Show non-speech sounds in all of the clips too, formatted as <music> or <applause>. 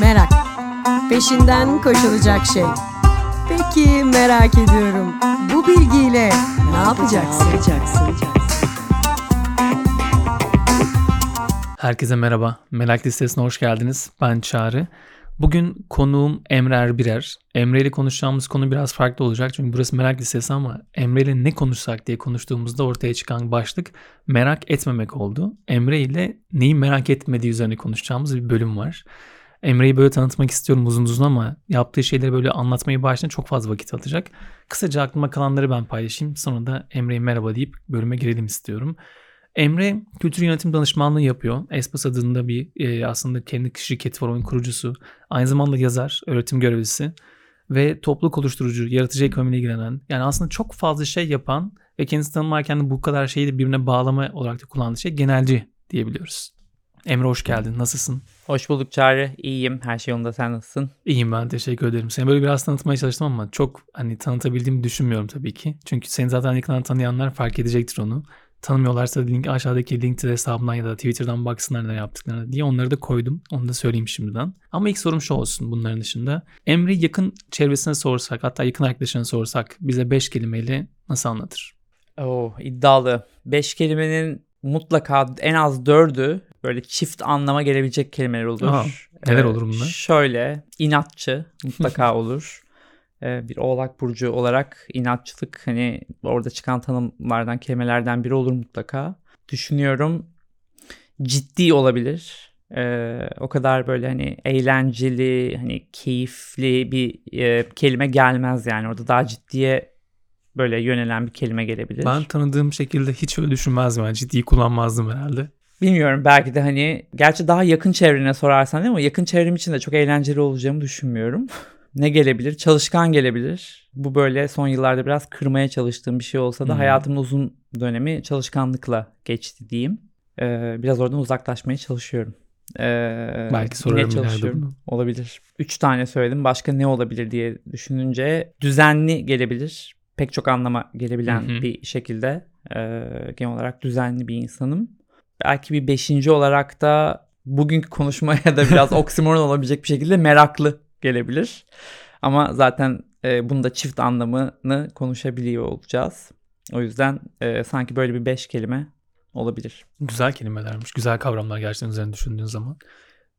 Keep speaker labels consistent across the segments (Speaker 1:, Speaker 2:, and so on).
Speaker 1: Merak. Peşinden koşulacak şey. Peki merak ediyorum. Bu bilgiyle ne yapacaksın?
Speaker 2: Herkese merhaba. Merak Listesi'ne hoş geldiniz. Ben Çağrı. Bugün konuğum Emre Erbirer. Emre ile konuşacağımız konu biraz farklı olacak. Çünkü burası merak listesi ama Emre ile ne konuşsak diye konuştuğumuzda ortaya çıkan başlık merak etmemek oldu. Emre ile neyi merak etmediği üzerine konuşacağımız bir bölüm var. Emre'yi böyle tanıtmak istiyorum uzun uzun ama yaptığı şeyleri böyle anlatmayı başlayınca çok fazla vakit alacak. Kısaca aklıma kalanları ben paylaşayım. Sonra da Emre'ye merhaba deyip bölüme girelim istiyorum. Emre kültür yönetim danışmanlığı yapıyor. Espas adında bir e, aslında kendi şirketi var onun kurucusu. Aynı zamanda yazar, öğretim görevlisi ve topluluk oluşturucu, yaratıcı ekonomiyle ilgilenen yani aslında çok fazla şey yapan ve kendisi tanımlarken de bu kadar şeyi de birbirine bağlama olarak da kullandığı şey genelci diyebiliyoruz. Emre hoş geldin. Nasılsın?
Speaker 3: Hoş bulduk Çağrı. İyiyim. Her şey yolunda. Sen nasılsın?
Speaker 2: İyiyim ben. Teşekkür ederim. Seni böyle biraz tanıtmaya çalıştım ama çok hani tanıtabildiğimi düşünmüyorum tabii ki. Çünkü seni zaten yakından tanıyanlar fark edecektir onu. Tanımıyorlarsa link aşağıdaki LinkedIn hesabından ya da Twitter'dan baksınlar ne yaptıklarını diye onları da koydum. Onu da söyleyeyim şimdiden. Ama ilk sorum şu olsun bunların dışında. Emre yakın çevresine sorsak hatta yakın arkadaşına sorsak bize 5 kelimeyle nasıl anlatır?
Speaker 3: Oo, iddialı. 5 kelimenin mutlaka en az 4'ü böyle çift anlama gelebilecek kelimeler olur.
Speaker 2: Aa, neler olur bunlar?
Speaker 3: Şöyle inatçı mutlaka <laughs> olur. Ee, bir oğlak burcu olarak inatçılık hani orada çıkan tanımlardan kelimelerden biri olur mutlaka. Düşünüyorum ciddi olabilir. Ee, o kadar böyle hani eğlenceli, hani keyifli bir e, kelime gelmez yani. Orada daha ciddiye böyle yönelen bir kelime gelebilir.
Speaker 2: Ben tanıdığım şekilde hiç öyle düşünmezdim. Yani ciddi kullanmazdım herhalde.
Speaker 3: Bilmiyorum belki de hani gerçi daha yakın çevrene sorarsan değil mi? Yakın çevrem için de çok eğlenceli olacağımı düşünmüyorum. <laughs> ne gelebilir? Çalışkan gelebilir. Bu böyle son yıllarda biraz kırmaya çalıştığım bir şey olsa da hmm. hayatımın uzun dönemi çalışkanlıkla geçti diyeyim. Ee, biraz oradan uzaklaşmaya çalışıyorum.
Speaker 2: Ee, Belki sorarım çalışıyorum.
Speaker 3: Olabilir. Üç tane söyledim. Başka ne olabilir diye düşününce düzenli gelebilir. Pek çok anlama gelebilen Hı-hı. bir şekilde e, genel olarak düzenli bir insanım. Belki bir beşinci olarak da bugünkü konuşmaya da biraz <laughs> oksimoron olabilecek bir şekilde meraklı gelebilir. Ama zaten e, bunda çift anlamını konuşabiliyor olacağız. O yüzden e, sanki böyle bir beş kelime olabilir.
Speaker 2: Güzel kelimelermiş. Güzel kavramlar gerçekten üzerine düşündüğün zaman.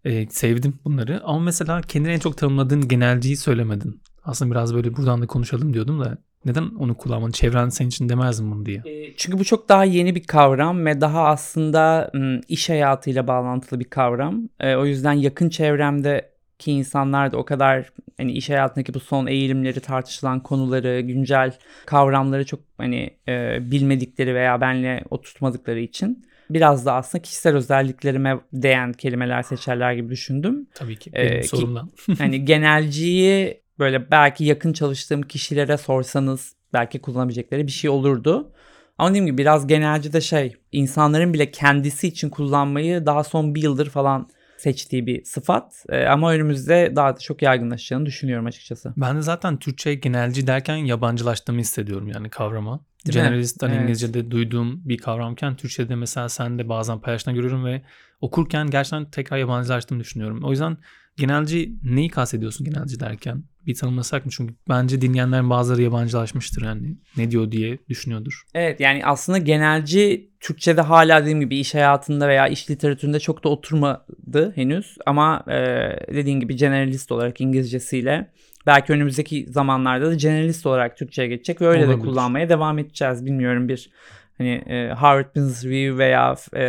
Speaker 2: E, sevdim bunları. Ama mesela kendini en çok tanımladığın genelciyi söylemedin. Aslında biraz böyle buradan da konuşalım diyordum da neden onu kullanmadın? Çevren senin için demez mi bunu diye.
Speaker 3: Çünkü bu çok daha yeni bir kavram ve daha aslında iş hayatıyla bağlantılı bir kavram. O yüzden yakın çevremde ki insanlar da o kadar hani iş hayatındaki bu son eğilimleri tartışılan konuları, güncel kavramları çok hani bilmedikleri veya benle oturtmadıkları için biraz da aslında kişisel özelliklerime değen kelimeler seçerler gibi düşündüm.
Speaker 2: Tabii ki benim ee, sorumdan. <laughs>
Speaker 3: hani genelciyi böyle belki yakın çalıştığım kişilere sorsanız belki kullanabilecekleri bir şey olurdu. Ama dediğim gibi biraz genelci de şey insanların bile kendisi için kullanmayı daha son bir yıldır falan seçtiği bir sıfat. E, ama önümüzde daha da çok yaygınlaşacağını düşünüyorum açıkçası.
Speaker 2: Ben de zaten Türkçe genelci derken yabancılaştığımı hissediyorum yani kavrama. Değil Generalist hani evet. İngilizce'de duyduğum bir kavramken Türkçe'de mesela sen de bazen paylaştığını görüyorum ve okurken gerçekten tekrar yabancılaştığımı düşünüyorum. O yüzden genelci neyi kastediyorsun genelci derken? Bir tanımlasak mı? Çünkü bence dinleyenlerin bazıları yabancılaşmıştır yani ne diyor diye düşünüyordur.
Speaker 3: Evet yani aslında genelci Türkçe'de hala dediğim gibi iş hayatında veya iş literatüründe çok da oturmadı henüz. Ama e, dediğim gibi generalist olarak İngilizcesiyle belki önümüzdeki zamanlarda da generalist olarak Türkçe'ye geçecek ve öyle Olabilir. de kullanmaya devam edeceğiz. Bilmiyorum bir hani e, Harvard Business Review veya e,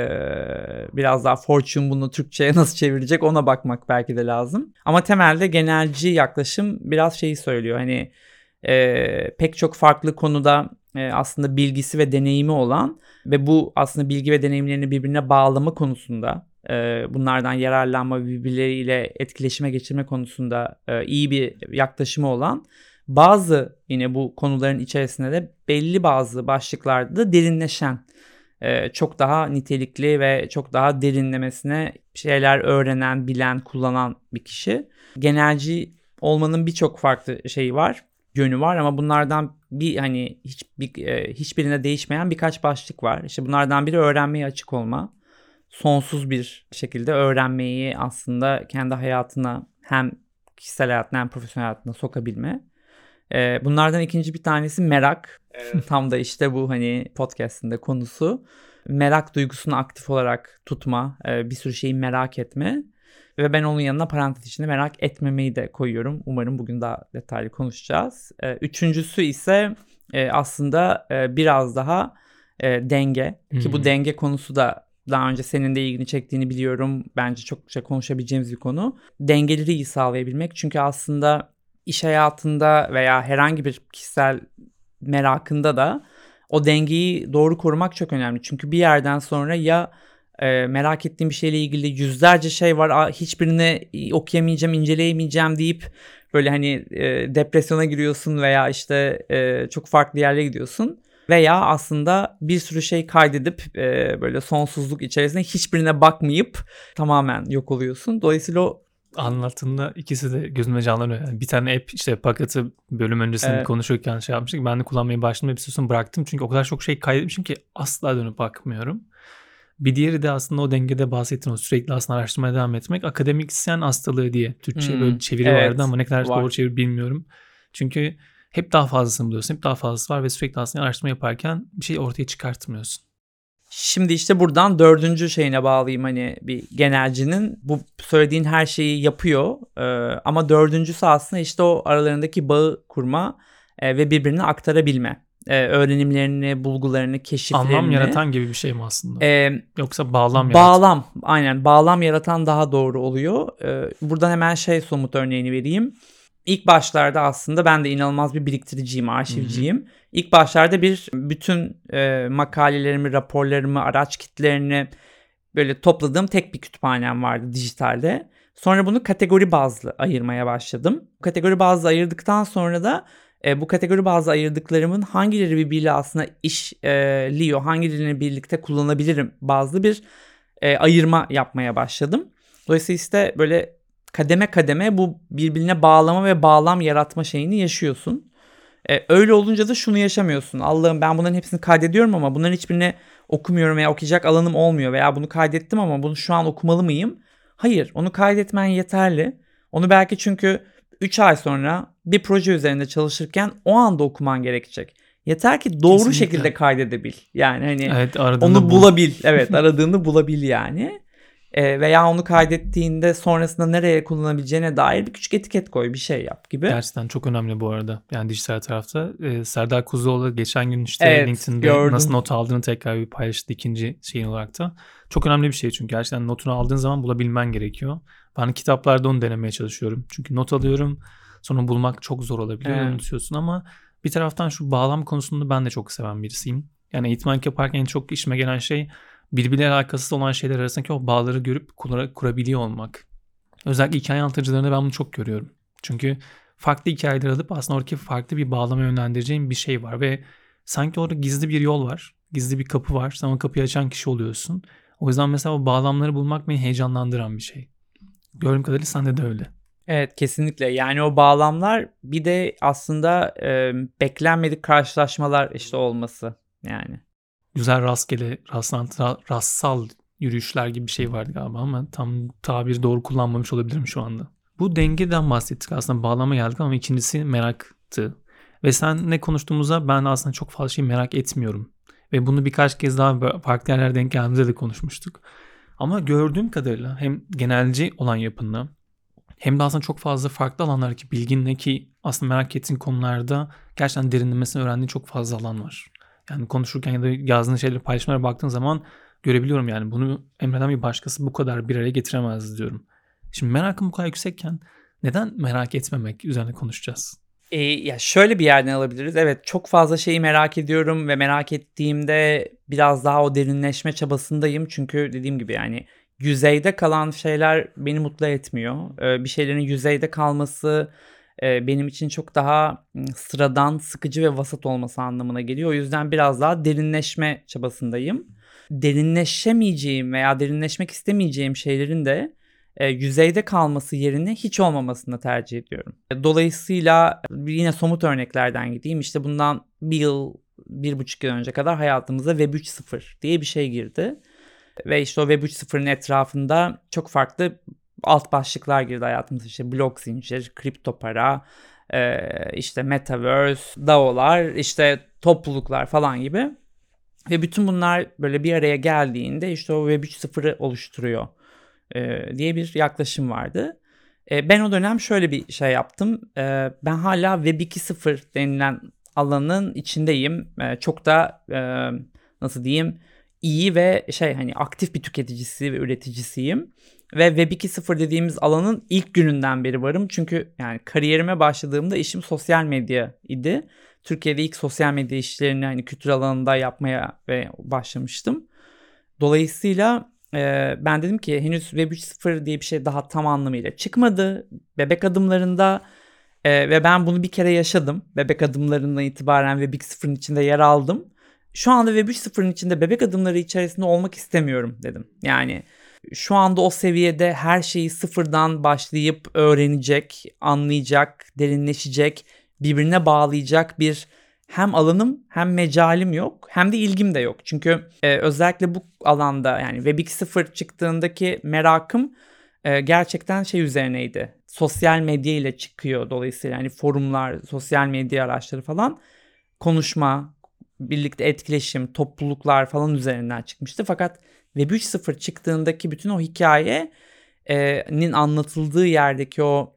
Speaker 3: biraz daha Fortune bunu Türkçe'ye <laughs> nasıl çevirecek ona bakmak belki de lazım. Ama temelde genelci yaklaşım biraz şeyi söylüyor. Hani e, pek çok farklı konuda e, aslında bilgisi ve deneyimi olan ve bu aslında bilgi ve deneyimlerini birbirine bağlama konusunda e, bunlardan yararlanma birbirleriyle etkileşime geçirme konusunda e, iyi bir yaklaşımı olan bazı yine bu konuların içerisinde de belli bazı başlıklarda da derinleşen e, çok daha nitelikli ve çok daha derinlemesine şeyler öğrenen, bilen, kullanan bir kişi. Genelci olmanın birçok farklı şeyi var, yönü var ama bunlardan bir hani hiç bir, e, hiçbirine değişmeyen birkaç başlık var. İşte bunlardan biri öğrenmeye açık olma. sonsuz bir şekilde öğrenmeyi aslında kendi hayatına hem kişisel hayatına hem profesyonel hayatına sokabilme. Ee, bunlardan ikinci bir tanesi merak. <laughs> Tam da işte bu hani podcast'ın da konusu. Merak duygusunu aktif olarak tutma, e, bir sürü şeyi merak etme. Ve ben onun yanına parantez içinde merak etmemeyi de koyuyorum. Umarım bugün daha detaylı konuşacağız. E, üçüncüsü ise e, aslında e, biraz daha e, denge. Ki bu
Speaker 2: Hmm.
Speaker 3: denge konusu da daha önce senin de ilgini çektiğini biliyorum. Bence çok şey konuşabileceğimiz bir konu. Dengeleri iyi sağlayabilmek. Çünkü aslında iş hayatında veya herhangi bir kişisel merakında da o dengeyi doğru korumak çok önemli. Çünkü bir yerden sonra ya e, merak ettiğim bir şeyle ilgili yüzlerce şey var. Hiçbirini okuyamayacağım, inceleyemeyeceğim deyip böyle hani e, depresyona giriyorsun veya işte e, çok farklı yerlere gidiyorsun. Veya aslında bir sürü şey kaydedip e, böyle sonsuzluk içerisinde hiçbirine bakmayıp tamamen yok oluyorsun. Dolayısıyla o
Speaker 2: Anlattığında ikisi de gözüme canlanıyor. Yani bir tane app işte paketi bölüm öncesinde
Speaker 3: Evet.
Speaker 2: konuşurken şey yapmıştık. Ben de kullanmayı başladım. Bir sonra bıraktım. Çünkü o kadar çok şey kaydetmişim ki asla dönüp bakmıyorum. Bir diğeri de aslında o dengede bahsettiğin o sürekli aslında araştırmaya devam etmek. Akademisyen hastalığı diye Türkçe
Speaker 3: Hmm,
Speaker 2: böyle çeviri
Speaker 3: evet,
Speaker 2: vardı ama ne kadar
Speaker 3: var.
Speaker 2: doğru çeviri bilmiyorum. Çünkü hep daha fazlasını buluyorsun. Hep daha fazlası var ve sürekli aslında araştırma yaparken bir şey ortaya çıkartmıyorsun.
Speaker 3: Şimdi işte buradan dördüncü şeyine bağlayayım hani bir genelcinin bu söylediğin her şeyi yapıyor Ee, ama dördüncüsü aslında işte o aralarındaki bağı kurma e, ve birbirine aktarabilme. Ee, öğrenimlerini, bulgularını, keşiflerini.
Speaker 2: Anlam yaratan gibi bir şey mi aslında?
Speaker 3: Ee,
Speaker 2: Yoksa bağlam yaratan.
Speaker 3: bağlam aynen bağlam yaratan daha doğru oluyor. Ee, buradan hemen şey somut örneğini vereyim. İlk başlarda aslında ben de inanılmaz bir biriktiriciyim, arşivciyim. İlk başlarda bir bütün e, makalelerimi, raporlarımı, araç kitlerini böyle topladığım tek bir kütüphanem vardı dijitalde. Sonra bunu kategori bazlı ayırmaya başladım. Kategori bazlı ayırdıktan sonra da e, bu kategori bazlı ayırdıklarımın hangileri birbiriyle aslında işliyor, hangilerini birlikte kullanabilirim bazlı bir e, ayırma yapmaya başladım. Dolayısıyla işte böyle kademe kademe bu birbirine bağlama ve bağlam yaratma şeyini yaşıyorsun. E, öyle olunca da şunu yaşamıyorsun. Allah'ım ben bunların hepsini kaydediyorum ama bunların hiçbirini okumuyorum veya okuyacak alanım olmuyor veya bunu kaydettim ama bunu şu an okumalı mıyım? Hayır, onu kaydetmen yeterli. Onu belki çünkü 3 ay sonra bir proje üzerinde çalışırken o anda okuman gerekecek. Yeter ki doğru
Speaker 2: Kesinlikle.
Speaker 3: şekilde kaydedebil. Yani hani
Speaker 2: Evet
Speaker 3: onu
Speaker 2: bul.
Speaker 3: bulabil. Evet aradığını bulabil yani. Ee, veya onu kaydettiğinde sonrasında nereye kullanabileceğine dair bir küçük etiket koy bir şey yap gibi.
Speaker 2: Gerçekten çok önemli bu arada. Yani dijital tarafta. Ee, Serdar Kuzuoğlu geçen gün işte
Speaker 3: Evet,
Speaker 2: LinkedIn'de
Speaker 3: gördüm.
Speaker 2: nasıl not aldığını tekrar bir paylaştı ikinci şeyin olarak da. Çok önemli bir şey çünkü gerçekten notunu aldığın zaman bulabilmen gerekiyor. Ben kitaplarda onu denemeye çalışıyorum. Çünkü not alıyorum sonra bulmak çok zor olabiliyor.
Speaker 3: Evet.
Speaker 2: Unutuyorsun ama bir taraftan şu bağlam konusunda ben de çok seven birisiyim. Yani eğitmenlik yaparken en çok işime gelen şey birbiriyle alakasız olan şeyler arasındaki o bağları görüp kura- kurabiliyor olmak. Özellikle hikaye anlatıcılarında ben bunu çok görüyorum. Çünkü farklı hikayeler alıp aslında oradaki farklı bir bağlama yönlendireceğin bir şey var ve sanki orada gizli bir yol var. Gizli bir kapı var. Sen o kapıyı açan kişi oluyorsun. O yüzden mesela o bağlamları bulmak beni heyecanlandıran bir şey. Gördüğüm kadarıyla sende de öyle.
Speaker 3: Evet kesinlikle yani o bağlamlar bir de aslında e, beklenmedik karşılaşmalar işte olması yani.
Speaker 2: Güzel rastgele, rastlantı, ra- rastsal yürüyüşler gibi bir şey vardı galiba ama tam tabiri doğru kullanmamış olabilirim şu anda. Bu dengeden bahsettik aslında bağlama geldik ama ikincisi meraktı. Ve sen ne konuştuğumuza ben aslında çok fazla şey merak etmiyorum. Ve bunu birkaç kez daha farklı yerlerde denk geldiğimizde de konuşmuştuk. Ama gördüğüm kadarıyla hem genelci olan yapında hem de aslında çok fazla farklı alanlardaki bilginle ki aslında merak ettiğin konularda gerçekten derinlemesine öğrendiğin çok fazla alan var. Yani konuşurken ya da yazdığın şeyleri paylaşmalara baktığın zaman görebiliyorum yani bunu Emre'den bir başkası bu kadar bir araya getiremez diyorum. Şimdi merakım bu kadar yüksekken neden merak etmemek üzerine konuşacağız?
Speaker 3: E, ya şöyle bir yerden alabiliriz. Evet çok fazla şeyi merak ediyorum ve merak ettiğimde biraz daha o derinleşme çabasındayım. Çünkü dediğim gibi yani yüzeyde kalan şeyler beni mutlu etmiyor. Ee, bir şeylerin yüzeyde kalması benim için çok daha sıradan, sıkıcı ve vasat olması anlamına geliyor. O yüzden biraz daha derinleşme çabasındayım. Derinleşemeyeceğim veya derinleşmek istemeyeceğim şeylerin de yüzeyde kalması yerine hiç olmamasını tercih ediyorum. Dolayısıyla yine somut örneklerden gideyim. İşte bundan bir yıl, bir buçuk yıl önce kadar hayatımıza Web 3.0 diye bir şey girdi. Ve işte o Web 3.0'ın etrafında çok farklı alt başlıklar girdi hayatımıza. İşte blok zincir, kripto para, e, işte metaverse, DAO'lar, işte topluluklar falan gibi. Ve bütün bunlar böyle bir araya geldiğinde işte o Web 3.0'ı oluşturuyor e, diye bir yaklaşım vardı. E, ben o dönem şöyle bir şey yaptım. E, ben hala Web 2.0 denilen alanın içindeyim. E, çok da e, nasıl diyeyim iyi ve şey hani aktif bir tüketicisi ve üreticisiyim. Ve Web 2.0 dediğimiz alanın ilk gününden beri varım. Çünkü yani kariyerime başladığımda işim sosyal medya idi. Türkiye'de ilk sosyal medya işlerini hani kültür alanında yapmaya ve başlamıştım. Dolayısıyla e, ben dedim ki henüz Web 3.0 diye bir şey daha tam anlamıyla çıkmadı. Bebek adımlarında e, ve ben bunu bir kere yaşadım. Bebek adımlarından itibaren Web 2.0'ın içinde yer aldım. Şu anda Web 3.0'ın içinde bebek adımları içerisinde olmak istemiyorum dedim. Yani şu anda o seviyede her şeyi sıfırdan başlayıp öğrenecek, anlayacak, derinleşecek, birbirine bağlayacak bir hem alanım hem mecalim yok hem de ilgim de yok. Çünkü e, özellikle bu alanda yani Web 2.0 çıktığındaki merakım e, gerçekten şey üzerineydi. Sosyal medya ile çıkıyor dolayısıyla yani forumlar, sosyal medya araçları falan konuşma, birlikte etkileşim, topluluklar falan üzerinden çıkmıştı. Fakat Web 3.0 çıktığındaki bütün o hikayenin anlatıldığı yerdeki o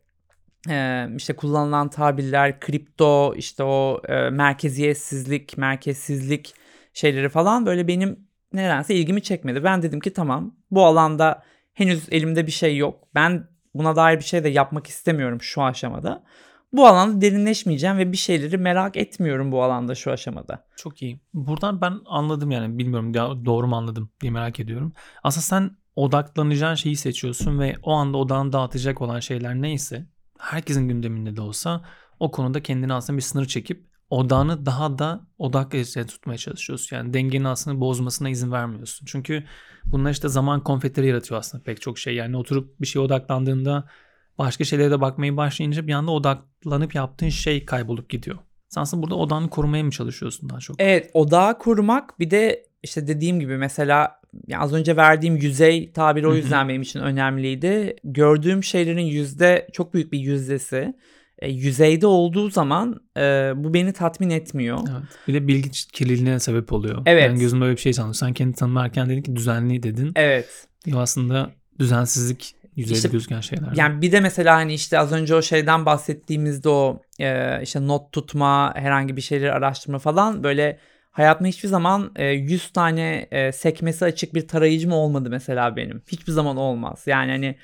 Speaker 3: işte kullanılan tabirler, kripto, işte o merkeziyetsizlik, merkezsizlik şeyleri falan böyle benim nedense ilgimi çekmedi. Ben dedim ki tamam bu alanda henüz elimde bir şey yok. Ben buna dair bir şey de yapmak istemiyorum şu aşamada. Bu alanda derinleşmeyeceğim ve bir şeyleri merak etmiyorum bu alanda şu aşamada.
Speaker 2: Çok iyi. Buradan ben anladım yani bilmiyorum doğru mu anladım diye merak ediyorum. Aslında sen odaklanacağın şeyi seçiyorsun ve o anda odağını dağıtacak olan şeyler neyse herkesin gündeminde de olsa o konuda kendini aslında bir sınır çekip odağını daha da odak tutmaya çalışıyorsun. Yani dengeni aslında bozmasına izin vermiyorsun. Çünkü bunlar işte zaman konfetleri yaratıyor aslında pek çok şey. Yani oturup bir şeye odaklandığında başka şeylere de bakmayı başlayınca bir anda odaklanıp yaptığın şey kaybolup gidiyor. Sen aslında burada odağını korumaya mı çalışıyorsun daha çok?
Speaker 3: Evet odağı korumak bir de işte dediğim gibi mesela yani az önce verdiğim yüzey tabiri o yüzden benim için önemliydi. Gördüğüm şeylerin yüzde çok büyük bir yüzdesi e, yüzeyde olduğu zaman e, bu beni tatmin etmiyor.
Speaker 2: Evet. Bir de bilgi kirliliğine sebep oluyor.
Speaker 3: Evet.
Speaker 2: Yani gözümde öyle bir şey sandım. Sen kendi tanımlarken dedin ki düzenli dedin.
Speaker 3: Evet.
Speaker 2: Ya aslında düzensizlik yüzeyde işte, gözüken şeyler.
Speaker 3: Yani bir de mesela hani işte az önce o şeyden bahsettiğimizde o e, işte not tutma, herhangi bir şeyleri araştırma falan böyle hayatımda hiçbir zaman e, 100 tane e, sekmesi açık bir tarayıcım olmadı mesela benim. Hiçbir zaman olmaz. Yani hani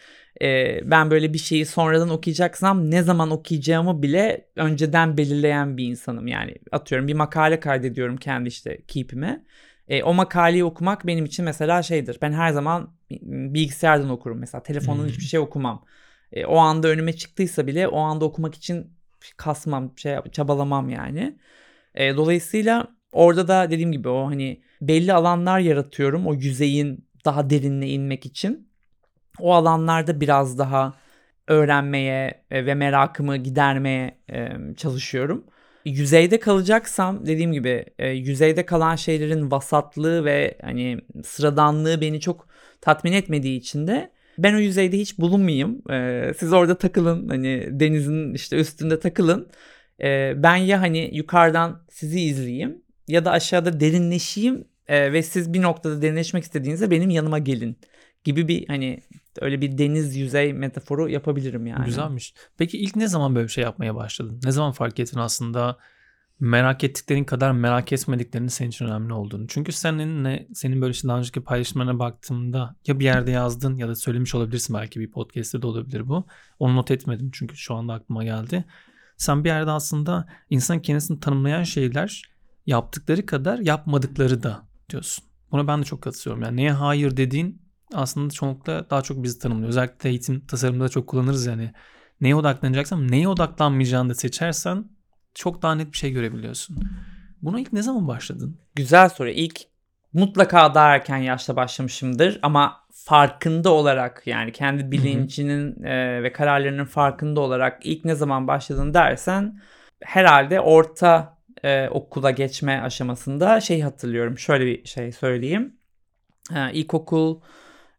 Speaker 3: e, ben böyle bir şeyi sonradan okuyacaksam ne zaman okuyacağımı bile önceden belirleyen bir insanım. Yani atıyorum bir makale kaydediyorum kendi işte Keep'ime. E, o makaleyi okumak benim için mesela şeydir. Ben her zaman bilgisayardan okurum mesela. Telefondan hmm. hiçbir şey okumam. E, o anda önüme çıktıysa bile o anda okumak için kasmam, şey çabalamam yani. E, dolayısıyla orada da dediğim gibi o hani belli alanlar yaratıyorum o yüzeyin daha derinine inmek için. O alanlarda biraz daha öğrenmeye e, ve merakımı gidermeye e, çalışıyorum. Yüzeyde kalacaksam dediğim gibi e, yüzeyde kalan şeylerin vasatlığı ve hani sıradanlığı beni çok tatmin etmediği için de ben o yüzeyde hiç bulunmayayım. Siz orada takılın hani denizin işte üstünde takılın. Ben ya hani yukarıdan sizi izleyeyim ya da aşağıda derinleşeyim ve siz bir noktada derinleşmek istediğinizde benim yanıma gelin gibi bir hani öyle bir deniz yüzey metaforu yapabilirim yani.
Speaker 2: Güzelmiş. Peki ilk ne zaman böyle bir şey yapmaya başladın? Ne zaman fark ettin aslında merak ettiklerin kadar merak etmediklerinin senin için önemli olduğunu. Çünkü senin ne senin böyle işte daha önceki paylaşımlarına baktığımda ya bir yerde yazdın ya da söylemiş olabilirsin belki bir podcast'te de olabilir bu. Onu not etmedim çünkü şu anda aklıma geldi. Sen bir yerde aslında insan kendisini tanımlayan şeyler yaptıkları kadar yapmadıkları da diyorsun. Buna ben de çok katılıyorum. Yani neye hayır dediğin aslında çoğunlukla daha çok bizi tanımlıyor. Özellikle eğitim tasarımında çok kullanırız yani. Neye odaklanacaksam neye odaklanmayacağını da seçersen çok daha net bir şey görebiliyorsun. Buna ilk ne zaman başladın?
Speaker 3: Güzel soru. İlk mutlaka daha erken yaşta başlamışımdır ama farkında olarak yani kendi bilincinin e, ve kararlarının farkında olarak ilk ne zaman başladın dersen herhalde orta e, okula geçme aşamasında şey hatırlıyorum. Şöyle bir şey söyleyeyim e, ilkokul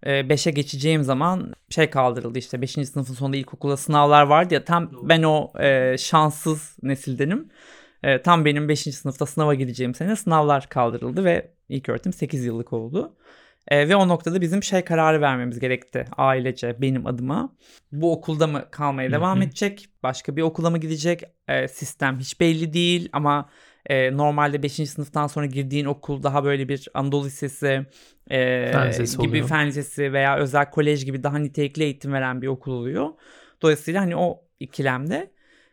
Speaker 3: 5'e geçeceğim zaman şey kaldırıldı işte 5. sınıfın sonunda ilkokulda sınavlar vardı ya tam ben o e, şanssız nesildenim. E, tam benim 5. sınıfta sınava gideceğim sene sınavlar kaldırıldı ve ilk öğretim 8 yıllık oldu. E, ve o noktada bizim şey kararı vermemiz gerekti ailece benim adıma. Bu okulda mı kalmaya devam edecek? Başka bir okula mı gidecek? E, sistem hiç belli değil ama e, normalde 5. sınıftan sonra girdiğin okul daha böyle bir Anadolu Lisesi e,
Speaker 2: Fen lisesi
Speaker 3: gibi
Speaker 2: oluyor.
Speaker 3: fen lisesi veya özel kolej gibi daha nitelikli eğitim veren bir okul oluyor. Dolayısıyla hani o ikilemde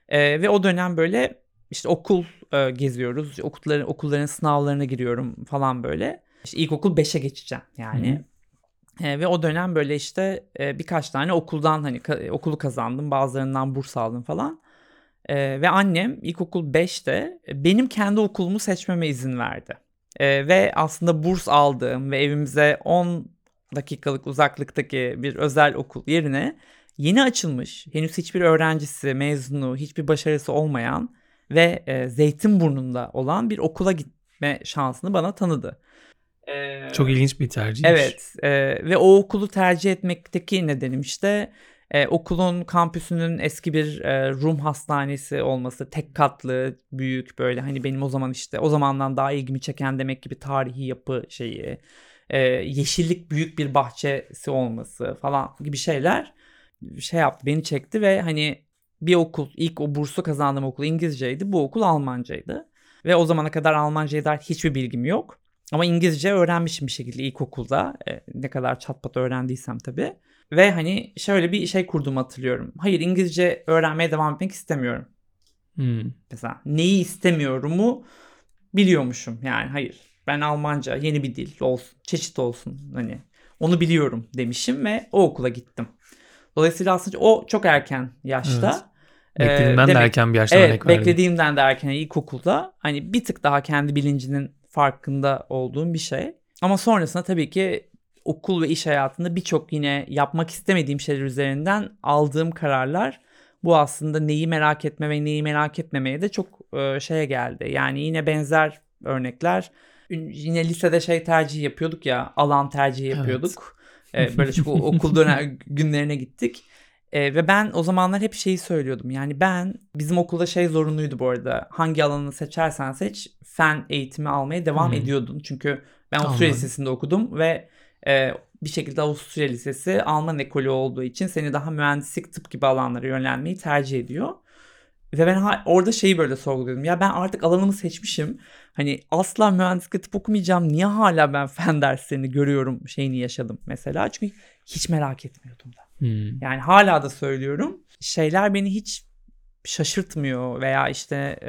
Speaker 3: E, ve o dönem böyle işte okul e, geziyoruz. Okulların, okulların sınavlarına giriyorum falan böyle. İşte ilkokul 5'e geçeceğim yani. E, ve o dönem böyle işte e, birkaç tane okuldan hani ka- okulu kazandım. Bazılarından burs aldım falan. E, ve annem ilkokul 5'te benim kendi okulumu seçmeme izin verdi. E, ve aslında burs aldığım ve evimize 10 dakikalık uzaklıktaki bir özel okul yerine yeni açılmış, henüz hiçbir öğrencisi, mezunu, hiçbir başarısı olmayan ve e, Zeytinburnu'nda olan bir okula gitme şansını bana tanıdı. E,
Speaker 2: Çok ilginç bir tercih.
Speaker 3: Evet e, ve o okulu tercih etmekteki nedenim işte e, okulun kampüsünün eski bir e, Rum hastanesi olması tek katlı büyük böyle hani benim o zaman işte o zamandan daha ilgimi çeken demek gibi tarihi yapı şeyi e, yeşillik büyük bir bahçesi olması falan gibi şeyler şey yaptı beni çekti ve hani bir okul ilk o bursu kazandığım okul İngilizceydi bu okul Almancaydı ve o zamana kadar Almanca'ya dair hiçbir bilgim yok. Ama İngilizce öğrenmişim bir şekilde ilkokulda. E, ne kadar çatpat öğrendiysem tabii. Ve hani şöyle bir şey kurduğumu hatırlıyorum. Hayır İngilizce öğrenmeye devam etmek istemiyorum.
Speaker 2: Hmm.
Speaker 3: Mesela neyi istemiyorumu biliyormuşum. Yani hayır ben Almanca yeni bir dil olsun, çeşit olsun hani onu biliyorum demişim ve o okula gittim. Dolayısıyla aslında o çok erken yaşta.
Speaker 2: Evet.
Speaker 3: e,
Speaker 2: Beklediğimden de
Speaker 3: demek-
Speaker 2: erken bir yaşta
Speaker 3: Evet
Speaker 2: örnek verdin.
Speaker 3: beklediğimden de erken ilkokulda hani bir tık daha kendi bilincinin farkında olduğum bir şey. Ama sonrasında tabii ki okul ve iş hayatında birçok yine yapmak istemediğim şeyler üzerinden aldığım kararlar bu aslında neyi merak etme ve neyi merak etmemeye de çok e, şeye geldi. Yani yine benzer örnekler. Yine lisede şey tercih yapıyorduk ya alan tercihi
Speaker 2: Evet.
Speaker 3: yapıyorduk. <laughs> E, böyle çok o- okul dönem günlerine gittik. E, ve ben o zamanlar hep şeyi söylüyordum. Yani ben bizim okulda şey zorunluydu bu arada. Hangi alanını seçersen seç fen eğitimi almaya devam
Speaker 2: Hmm.
Speaker 3: ediyordun. Çünkü ben Avusturya
Speaker 2: Anladım.
Speaker 3: Lisesi'nde okudum ve e, bir şekilde Avusturya Lisesi Alman ekolü olduğu için seni daha mühendislik tıp gibi alanlara yönlenmeyi tercih ediyor. Ve ben orada şeyi böyle sorguluyordum. Ya ben artık alanımı seçmişim. Hani asla mühendislik tıp okumayacağım. Niye hala ben <laughs> fen derslerini görüyorum şeyini yaşadım mesela. Çünkü hiç merak etmiyordum da.
Speaker 2: Hmm.
Speaker 3: Yani hala da söylüyorum. Şeyler beni hiç şaşırtmıyor veya işte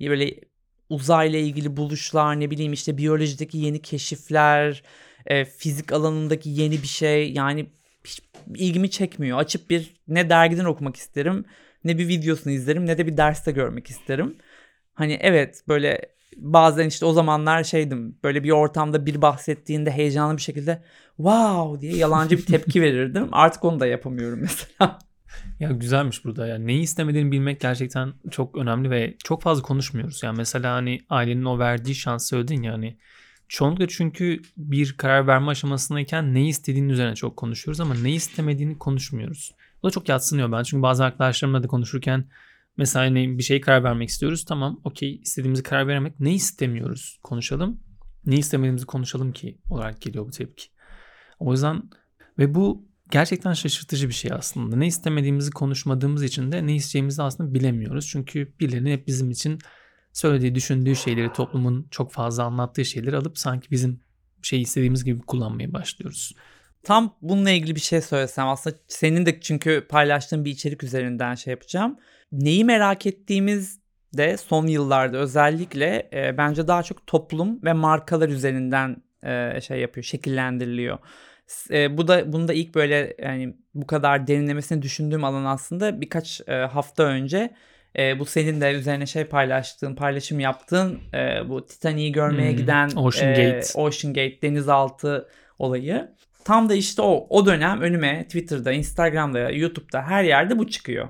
Speaker 3: e, böyle uzayla ilgili buluşlar ne bileyim işte biyolojideki yeni keşifler, e, fizik alanındaki yeni bir şey yani hiç ilgimi çekmiyor. Açıp bir ne dergiden okumak isterim ne bir videosunu izlerim ne de bir derste görmek isterim. Hani evet böyle bazen işte o zamanlar şeydim böyle bir ortamda bir bahsettiğinde heyecanlı bir şekilde wow diye yalancı bir tepki verirdim. <laughs> Artık onu da yapamıyorum mesela.
Speaker 2: Ya güzelmiş burada ya. Neyi istemediğini bilmek gerçekten çok önemli ve çok fazla konuşmuyoruz. Yani mesela hani ailenin o verdiği şans söyledin ya hani çoğunlukla çünkü bir karar verme aşamasındayken ne istediğinin üzerine çok konuşuyoruz ama ne istemediğini konuşmuyoruz. Bu da çok yatsınıyor ben. Çünkü bazı arkadaşlarımla da konuşurken mesela hani bir şey karar vermek istiyoruz. Tamam okey istediğimizi karar veremek. Ne istemiyoruz konuşalım. Ne istemediğimizi konuşalım ki olarak geliyor bu tepki. O yüzden ve bu gerçekten şaşırtıcı bir şey aslında. Ne istemediğimizi konuşmadığımız için de ne isteyeceğimizi aslında bilemiyoruz. Çünkü birilerinin hep bizim için söylediği, düşündüğü şeyleri, toplumun çok fazla anlattığı şeyleri alıp sanki bizim şey istediğimiz gibi kullanmaya başlıyoruz.
Speaker 3: Tam bununla ilgili bir şey söylesem aslında senin de çünkü paylaştığın bir içerik üzerinden şey yapacağım. Neyi merak ettiğimiz de son yıllarda özellikle e, bence daha çok toplum ve markalar üzerinden e, şey yapıyor, şekillendiriliyor. E, bu da bunu da ilk böyle yani bu kadar derinlemesine düşündüğüm alan aslında birkaç e, hafta önce e, bu senin de üzerine şey paylaştığın, paylaşım yaptığın e, bu Titanic'i görmeye
Speaker 2: Hmm,
Speaker 3: giden
Speaker 2: Ocean
Speaker 3: e,
Speaker 2: Gate.
Speaker 3: Ocean Gate denizaltı olayı. Tam da işte o o dönem önüme Twitter'da, Instagram'da, YouTube'da her yerde bu çıkıyor.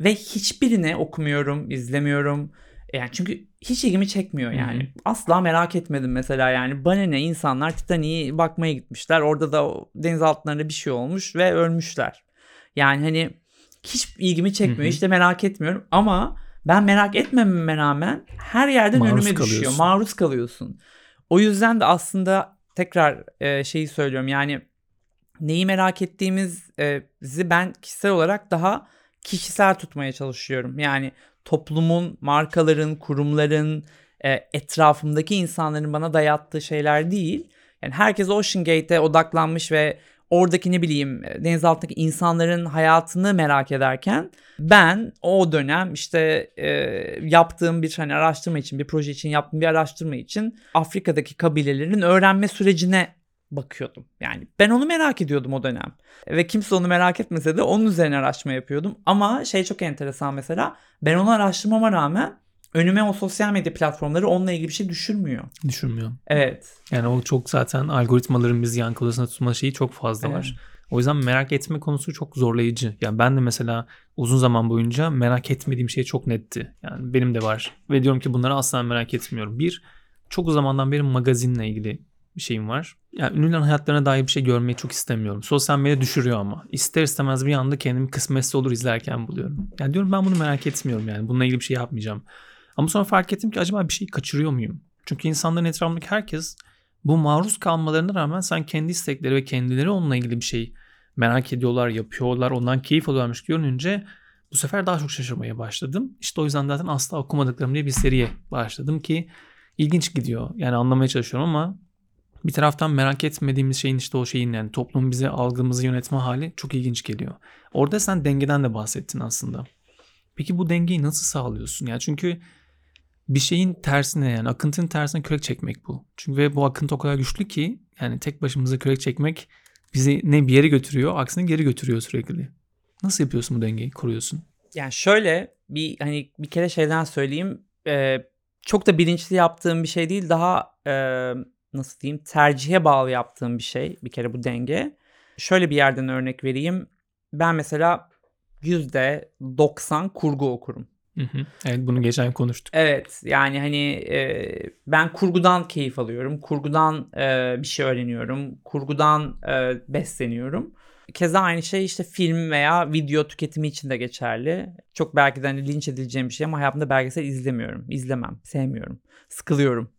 Speaker 3: Ve hiçbirini okumuyorum, izlemiyorum. Yani çünkü hiç ilgimi çekmiyor yani.
Speaker 2: Hı hı.
Speaker 3: Asla merak etmedim mesela yani. Bana ne insanlar Titanic'i bakmaya gitmişler. Orada da deniz altlarında bir şey olmuş ve ölmüşler. Yani hani hiç ilgimi çekmiyor.
Speaker 2: Hı hı.
Speaker 3: Hiç de merak etmiyorum ama ben merak etmememe rağmen her yerden
Speaker 2: Maruz
Speaker 3: önüme düşüyor.
Speaker 2: kalıyorsun.
Speaker 3: Maruz kalıyorsun. O yüzden de aslında tekrar e, şeyi söylüyorum. Yani neyi merak ettiğimizi ben kişisel olarak daha kişisel tutmaya çalışıyorum. Yani toplumun, markaların, kurumların, e, etrafımdaki insanların bana dayattığı şeyler değil. Yani herkes Ocean Gate'e odaklanmış ve oradaki ne bileyim e, deniz altındaki insanların hayatını merak ederken ben o dönem işte e, yaptığım bir hani araştırma için bir proje için yaptığım bir araştırma için Afrika'daki kabilelerin öğrenme sürecine bakıyordum. Yani ben onu merak ediyordum o dönem. Ve kimse onu merak etmese de onun üzerine araştırma yapıyordum. Ama şey çok enteresan mesela ben onu araştırmama rağmen önüme o sosyal medya platformları onunla ilgili bir şey düşürmüyor.
Speaker 2: Düşünmüyor.
Speaker 3: Evet.
Speaker 2: Yani o çok zaten algoritmaların bizi yankı odasında tutma şeyi çok fazla var. O yüzden merak etme konusu çok zorlayıcı. Yani ben de mesela uzun zaman boyunca merak etmediğim şey çok netti. Yani benim de var. Ve diyorum ki bunları asla merak etmiyorum. Bir, çok zamandan beri magazinle ilgili bir şeyim var. Yani ünlülerin hayatlarına dair bir şey görmeyi çok istemiyorum. Sosyal medya düşürüyor ama. İster istemez bir anda kendimi kısmetse olur izlerken buluyorum. Yani diyorum ben bunu merak etmiyorum yani. Bununla ilgili bir şey yapmayacağım. Ama sonra fark ettim ki acaba bir şey kaçırıyor muyum? Çünkü insanların etrafındaki herkes bu maruz kalmalarına rağmen sen kendi istekleri ve kendileri onunla ilgili bir şey merak ediyorlar, yapıyorlar, ondan keyif alıyorlarmış görününce bu sefer daha çok şaşırmaya başladım. İşte o yüzden zaten asla okumadıklarım diye bir seriye başladım ki ilginç gidiyor. Yani anlamaya çalışıyorum ama bir taraftan merak etmediğimiz şeyin işte o şeyin yani toplum bize algımızı yönetme hali çok ilginç geliyor. Orada sen dengeden de bahsettin aslında. Peki bu dengeyi nasıl sağlıyorsun? Yani çünkü bir şeyin tersine yani akıntının tersine kürek çekmek bu. Çünkü ve bu akıntı o kadar güçlü ki yani tek başımıza kürek çekmek bizi ne bir yere götürüyor aksine geri götürüyor sürekli. Nasıl yapıyorsun bu dengeyi koruyorsun?
Speaker 3: Yani şöyle bir hani bir kere şeyden söyleyeyim. Ee, çok da bilinçli yaptığım bir şey değil. Daha e, nasıl diyeyim tercihe bağlı yaptığım bir şey. Bir kere bu denge. Şöyle bir yerden örnek vereyim. Ben mesela %90 kurgu okurum.
Speaker 2: Evet bunu geçen konuştuk.
Speaker 3: Evet yani hani e, ben kurgudan keyif alıyorum. Kurgudan e, bir şey öğreniyorum. Kurgudan e, besleniyorum. Keza aynı şey işte film veya video tüketimi için de geçerli. Çok belki de hani linç edileceğim bir şey ama hayatımda belgesel izlemiyorum. İzlemem. Sevmiyorum. Sıkılıyorum.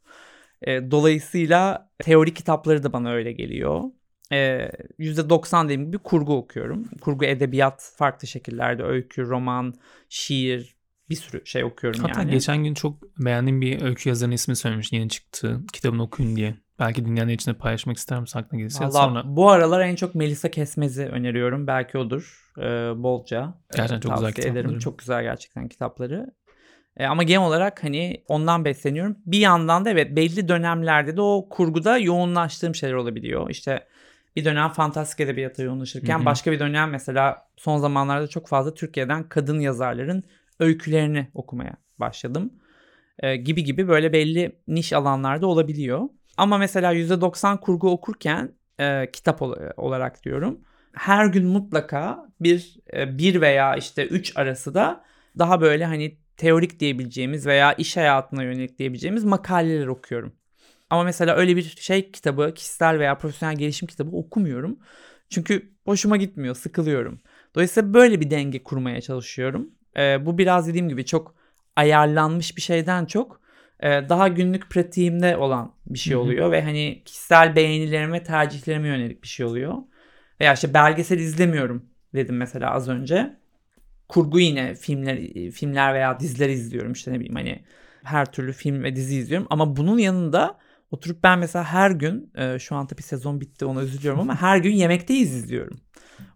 Speaker 3: E, dolayısıyla teori kitapları da bana öyle geliyor. E, %90 dediğim gibi kurgu okuyorum. Kurgu, edebiyat farklı şekillerde. Öykü, roman, şiir, bir sürü şey okuyorum
Speaker 2: Hatta
Speaker 3: yani.
Speaker 2: geçen gün çok beğendiğim bir öykü yazarının ismini söylemiş yeni çıktı. Kitabını okuyun diye. Belki dinleyenler için de paylaşmak ister misin aklına gelirse?
Speaker 3: Vallahi
Speaker 2: Sonra
Speaker 3: bu aralar en çok Melisa Kesmez'i öneriyorum. Belki odur. Ee, bolca.
Speaker 2: Gerçekten
Speaker 3: Ee,
Speaker 2: çok güzel
Speaker 3: tavsiye ederim.
Speaker 2: kitapları.
Speaker 3: Çok güzel gerçekten kitapları. Ee, ama genel olarak hani ondan besleniyorum. Bir yandan da evet belli dönemlerde de o kurguda yoğunlaştığım şeyler olabiliyor. İşte bir dönem fantastik edebiyata yoğunlaşırken
Speaker 2: Hı hı.
Speaker 3: başka bir dönem mesela son zamanlarda çok fazla Türkiye'den kadın yazarların öykülerini okumaya başladım. Ee, gibi gibi böyle belli niş alanlarda olabiliyor. Ama mesela %90 kurgu okurken e, kitap ol- olarak diyorum. Her gün mutlaka bir e, bir veya işte üç arası da daha böyle hani teorik diyebileceğimiz veya iş hayatına yönelik diyebileceğimiz makaleler okuyorum. Ama mesela öyle bir şey kitabı, kişisel veya profesyonel gelişim kitabı okumuyorum. Çünkü hoşuma gitmiyor, sıkılıyorum. Dolayısıyla böyle bir denge kurmaya çalışıyorum. Ee, bu biraz dediğim gibi çok ayarlanmış bir şeyden çok e, daha günlük pratiğimde olan bir şey oluyor ve hani kişisel beğenilerime, tercihlerime yönelik bir şey oluyor. Veya işte belgesel izlemiyorum dedim mesela az önce. Kurgu yine filmler filmler veya diziler izliyorum işte ne bileyim hani her türlü film ve dizi izliyorum ama bunun yanında oturup ben mesela her gün e, şu an tabii sezon bitti ona üzülüyorum ama <laughs> her gün yemekteyiz izliyorum.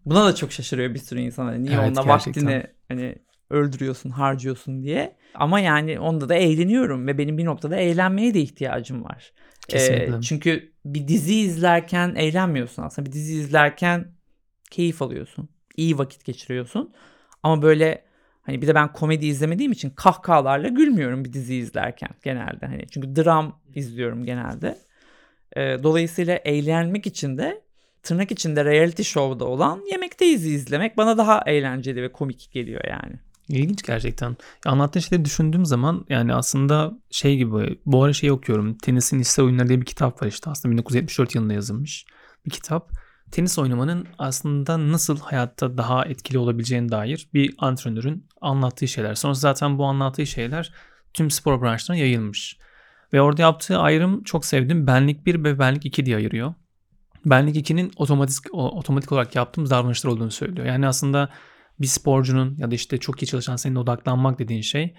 Speaker 3: Buna da çok şaşırıyor bir sürü insan. Hani niye
Speaker 2: Evet,
Speaker 3: onunla
Speaker 2: gerçekten.
Speaker 3: vaktini hani öldürüyorsun, harcıyorsun diye. Ama yani onda da eğleniyorum ve benim bir noktada eğlenmeye de ihtiyacım var. Ee,
Speaker 2: Kesinlikle.
Speaker 3: çünkü bir dizi izlerken eğlenmiyorsun aslında. Bir dizi izlerken keyif alıyorsun. iyi vakit geçiriyorsun. Ama böyle hani bir de ben komedi izlemediğim için kahkahalarla gülmüyorum bir dizi izlerken genelde. Hani çünkü dram izliyorum genelde. Ee, dolayısıyla eğlenmek için de tırnak içinde reality show'da olan Yemekteyiz izlemek bana daha eğlenceli ve komik geliyor yani.
Speaker 2: İlginç gerçekten. Anlattığın şeyleri düşündüğüm zaman yani aslında şey gibi bu ara şey okuyorum. Tenisin İşsel Oyunları diye bir kitap var işte aslında 1974 yılında yazılmış bir kitap. Tenis oynamanın aslında nasıl hayatta daha etkili olabileceğine dair bir antrenörün anlattığı şeyler. Sonra zaten bu anlattığı şeyler tüm spor branşlarına yayılmış. Ve orada yaptığı ayrım çok sevdim. Benlik 1 ve benlik 2 diye ayırıyor. Benlik 2'nin otomatik otomatik olarak yaptığımız davranışlar olduğunu söylüyor. Yani aslında bir sporcunun ya da işte çok iyi çalışan senin odaklanmak dediğin şey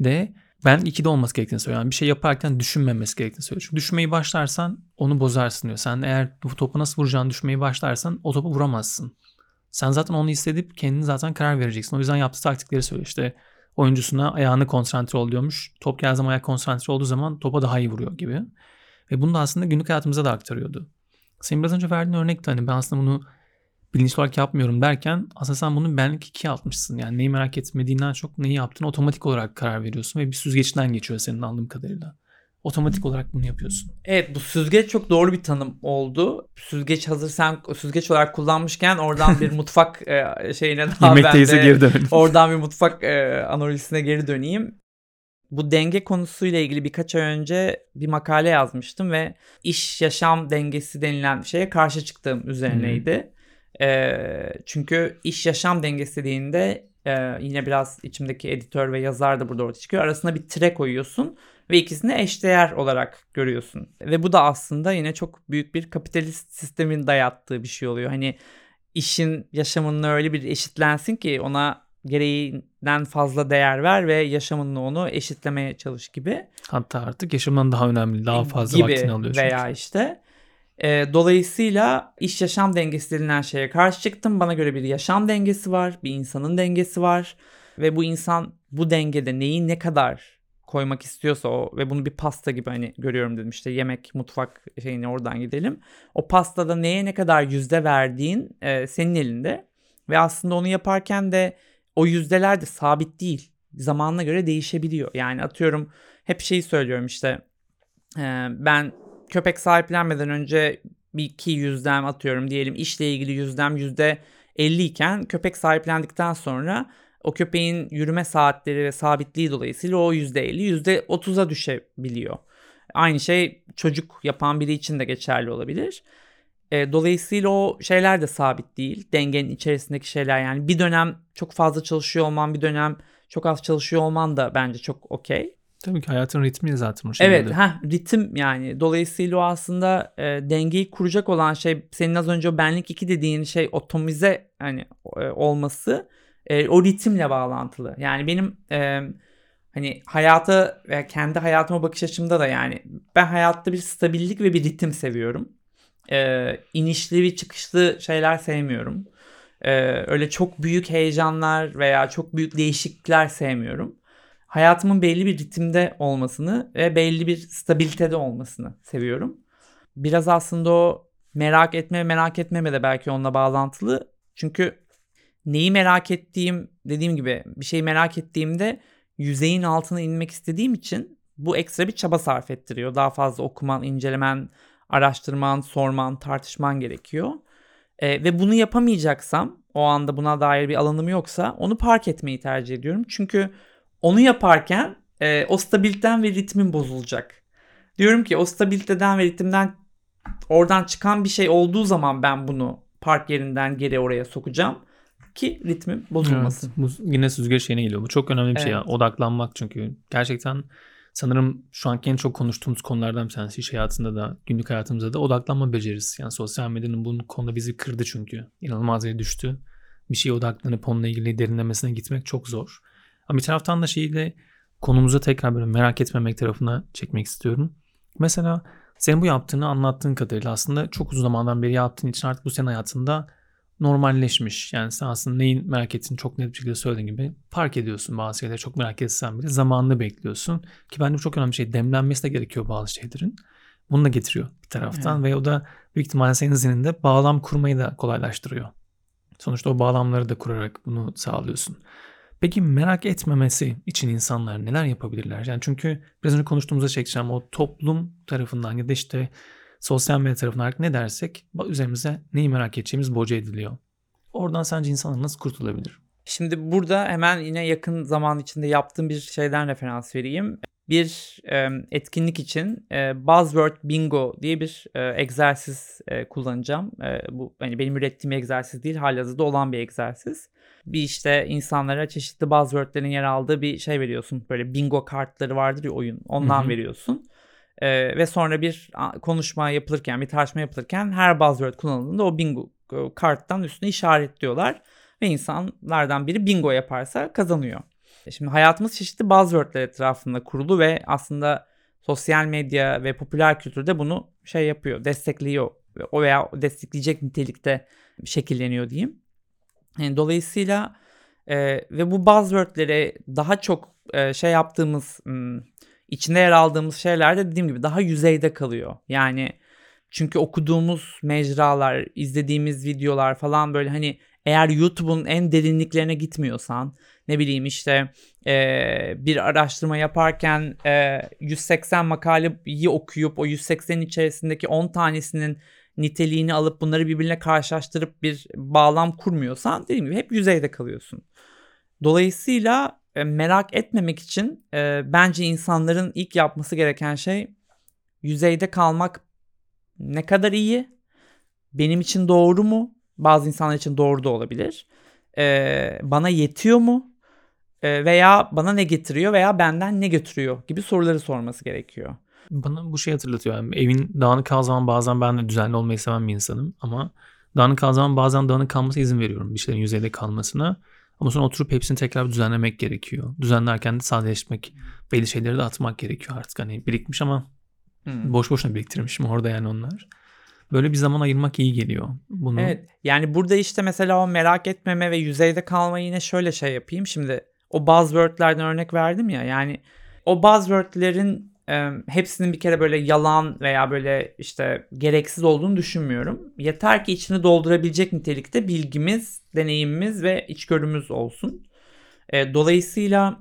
Speaker 2: de ben ikide olması gerektiğini söylüyor. Yani bir şey yaparken düşünmemesi gerektiğini söylüyor. Çünkü düşünmeyi başlarsan onu bozarsın diyor. Sen eğer bu topu nasıl vuracağını düşünmeyi başlarsan o topu vuramazsın. Sen zaten onu hissedip kendin zaten karar vereceksin. O yüzden yaptığı taktikleri söylüyor. İşte oyuncusuna ayağını konsantre ol diyormuş. Top geldiği zaman ayak konsantre olduğu zaman topa daha iyi vuruyor gibi. Ve bunu da aslında günlük hayatımıza da aktarıyordu. Senin biraz önce verdiğin örnekte hani ben aslında bunu bilinçli olarak yapmıyorum derken aslında sen bunu benlik ikiye atmışsın. Yani neyi merak etmediğinden çok neyi yaptığını otomatik olarak karar veriyorsun ve bir süzgeçten geçiyor senin anladığım kadarıyla. Otomatik olarak bunu yapıyorsun.
Speaker 3: Evet bu süzgeç çok doğru bir tanım oldu. Süzgeç hazır sen süzgeç olarak kullanmışken oradan bir <laughs> mutfak e, şeyine daha
Speaker 2: Yemekteyize
Speaker 3: ben de
Speaker 2: geri dönelim.
Speaker 3: oradan bir mutfak e, analizine geri döneyim. Bu denge konusuyla ilgili birkaç ay önce bir makale yazmıştım ve iş yaşam dengesi denilen şeye karşı çıktığım üzerineydi. E, çünkü iş yaşam dengesi dediğinde e, yine biraz içimdeki editör ve yazar da burada ortaya çıkıyor. Arasına bir tire koyuyorsun ve ikisini eşdeğer olarak görüyorsun. Ve bu da aslında yine çok büyük bir kapitalist sistemin dayattığı bir şey oluyor. Hani işin yaşamının öyle bir eşitlensin ki ona gereğinden fazla değer ver ve yaşamınla onu eşitlemeye çalış gibi.
Speaker 2: Hatta artık yaşamdan daha önemli, daha fazla
Speaker 3: gibi
Speaker 2: vaktini alıyor çünkü.
Speaker 3: veya işte. E, dolayısıyla iş yaşam dengesi denilen şeye karşı çıktım. Bana göre bir yaşam dengesi var, bir insanın dengesi var ve bu insan bu dengede neyi ne kadar koymak istiyorsa o ve bunu bir pasta gibi hani görüyorum dedim işte yemek mutfak şeyini oradan gidelim. O pastada neye ne kadar yüzde verdiğin e, senin elinde ve aslında onu yaparken de o yüzdeler de sabit değil. Zamanına göre değişebiliyor. Yani atıyorum hep şeyi söylüyorum işte e, ben köpek sahiplenmeden önce bir iki yüzdem atıyorum diyelim işle ilgili yüzdem yüzde 50 iken köpek sahiplendikten sonra o köpeğin yürüme saatleri ve sabitliği dolayısıyla o %50 %30'a düşebiliyor. Aynı şey çocuk yapan biri için de geçerli olabilir. E, dolayısıyla o şeyler de sabit değil. Dengenin içerisindeki şeyler yani bir dönem çok fazla çalışıyor olman bir dönem çok az çalışıyor olman da bence çok okey.
Speaker 2: Tabii ki hayatın ritmi zaten şekilde.
Speaker 3: Evet, heh, ritim yani. Dolayısıyla o aslında e, dengeyi kuracak olan şey senin az önce o benlik 2 dediğin şey otomize hani e, olması e, o ritimle bağlantılı. Yani benim e, hani hayata ve kendi hayatıma bakış açımda da yani ben hayatta bir stabillik ve bir ritim seviyorum. E, inişli ve çıkışlı şeyler sevmiyorum. E, öyle çok büyük heyecanlar veya çok büyük değişiklikler sevmiyorum. Hayatımın belli bir ritimde olmasını ve belli bir stabilitede olmasını seviyorum. Biraz aslında o merak etme merak etmeme de belki onunla bağlantılı. Çünkü neyi merak ettiğim dediğim gibi bir şeyi merak ettiğimde yüzeyin altına inmek istediğim için bu ekstra bir çaba sarf ettiriyor. Daha fazla okuman, incelemen, araştırman, sorman, tartışman gerekiyor. E, ve bunu yapamayacaksam, o anda buna dair bir alanım yoksa onu park etmeyi tercih ediyorum. Çünkü onu yaparken e, o stabiliten ve ritmin bozulacak. Diyorum ki o stabiliteden ve ritimden oradan çıkan bir şey olduğu zaman ben bunu park yerinden geri oraya sokacağım ki ritmim bozulmasın.
Speaker 2: Evet, bu yine süzgeç şeyine geliyor. Bu çok önemli bir şey ya.
Speaker 3: Evet.
Speaker 2: Odaklanmak çünkü. Gerçekten sanırım şu anki en çok konuştuğumuz konulardan bir tanesi. iş hayatında da, günlük hayatımızda da odaklanma becerisi. Yani sosyal medyanın bunun konuda bizi kırdı çünkü. İnanılmaz yere düştü. Bir şeye odaklanıp onunla ilgili derinlemesine gitmek çok zor. Ama bir taraftan da şeyle konumuza tekrar böyle merak etmemek tarafına çekmek istiyorum. Mesela senin bu yaptığını anlattığın kadarıyla aslında çok uzun zamandan beri yaptığın için artık bu senin hayatında normalleşmiş. Yani sen aslında neyin merak ettiğini çok net bir şekilde söylediğin gibi fark ediyorsun bazı şeyleri çok merak etsen bile zamanını bekliyorsun. Ki bence çok önemli bir şey. Demlenmesi de gerekiyor bazı şeylerin. Bunu da getiriyor bir taraftan ve o da büyük ihtimalle senin zihninde bağlam kurmayı da kolaylaştırıyor. Sonuçta o bağlamları da kurarak bunu sağlıyorsun. Peki merak etmemesi için insanlar neler yapabilirler? Yani çünkü biraz önce konuştuğumuzda çekeceğim o toplum tarafından ya da işte sosyal medya tarafından ne dersek üzerimize neyi merak edeceğimiz boca ediliyor. Oradan sence insanlar nasıl kurtulabilir?
Speaker 3: Şimdi burada hemen yine yakın zaman içinde yaptığım bir şeyden referans vereyim. Bir e, etkinlik için e, Buzzword Bingo diye bir e, egzersiz e, kullanacağım. E, bu hani benim ürettiğim egzersiz değil, halihazırda olan bir egzersiz. Bir işte insanlara çeşitli buzzwordlerin yer aldığı bir şey veriyorsun. Böyle bingo kartları vardır ya oyun. Ondan
Speaker 2: Hı hı.
Speaker 3: veriyorsun. E, ve sonra bir konuşma yapılırken, bir tartışma yapılırken her buzzword kullanıldığında o bingo karttan üstüne işaretliyorlar ve insanlardan biri bingo yaparsa kazanıyor. E Şimdi hayatımız çeşitli buzzwordler etrafında kurulu ve aslında sosyal medya ve popüler kültürde bunu şey yapıyor, destekliyor. O veya destekleyecek nitelikte şekilleniyor diyeyim. Yani dolayısıyla e, ve bu buzzwordlere daha çok e, şey yaptığımız, hmm, içinde yer aldığımız şeyler de dediğim gibi daha yüzeyde kalıyor. Yani çünkü okuduğumuz mecralar, izlediğimiz videolar falan böyle hani eğer YouTube'un en derinliklerine gitmiyorsan ne bileyim işte e, bir araştırma yaparken e, 180 makaleyi okuyup o 180'in içerisindeki 10 tanesinin niteliğini alıp bunları birbirine karşılaştırıp bir bağlam kurmuyorsan dediğim gibi hep yüzeyde kalıyorsun. Dolayısıyla e, merak etmemek için e, bence insanların ilk yapması gereken şey yüzeyde kalmak ne kadar iyi, benim için doğru mu, bazı insanlar için doğru da olabilir, e, bana yetiyor mu veya bana ne getiriyor veya benden ne götürüyor gibi soruları sorması gerekiyor.
Speaker 2: Bana bu şey hatırlatıyor. Yani evin dağınık kaldığı zaman bazen ben de düzenli olmayı seven bir insanım. Ama dağınık kaldığı zaman bazen dağınık kalması izin veriyorum. Bir şeylerin yüzeyde kalmasına. Ama sonra oturup hepsini tekrar düzenlemek gerekiyor. Düzenlerken de sadeleşmek, belli şeyleri de atmak gerekiyor artık. Hani birikmiş ama
Speaker 3: Hmm.
Speaker 2: boş boşuna biriktirmişim orada yani onlar. Böyle bir zaman ayırmak iyi geliyor. Bunu
Speaker 3: Evet yani burada işte mesela o merak etmeme ve yüzeyde kalmayı yine şöyle şey yapayım. Şimdi o buzzwordlerden örnek verdim ya yani o buzzwordlerin e, hepsinin bir kere böyle yalan veya böyle işte gereksiz olduğunu düşünmüyorum. Yeter ki içini doldurabilecek nitelikte bilgimiz, deneyimimiz ve içgörümüz olsun. E, dolayısıyla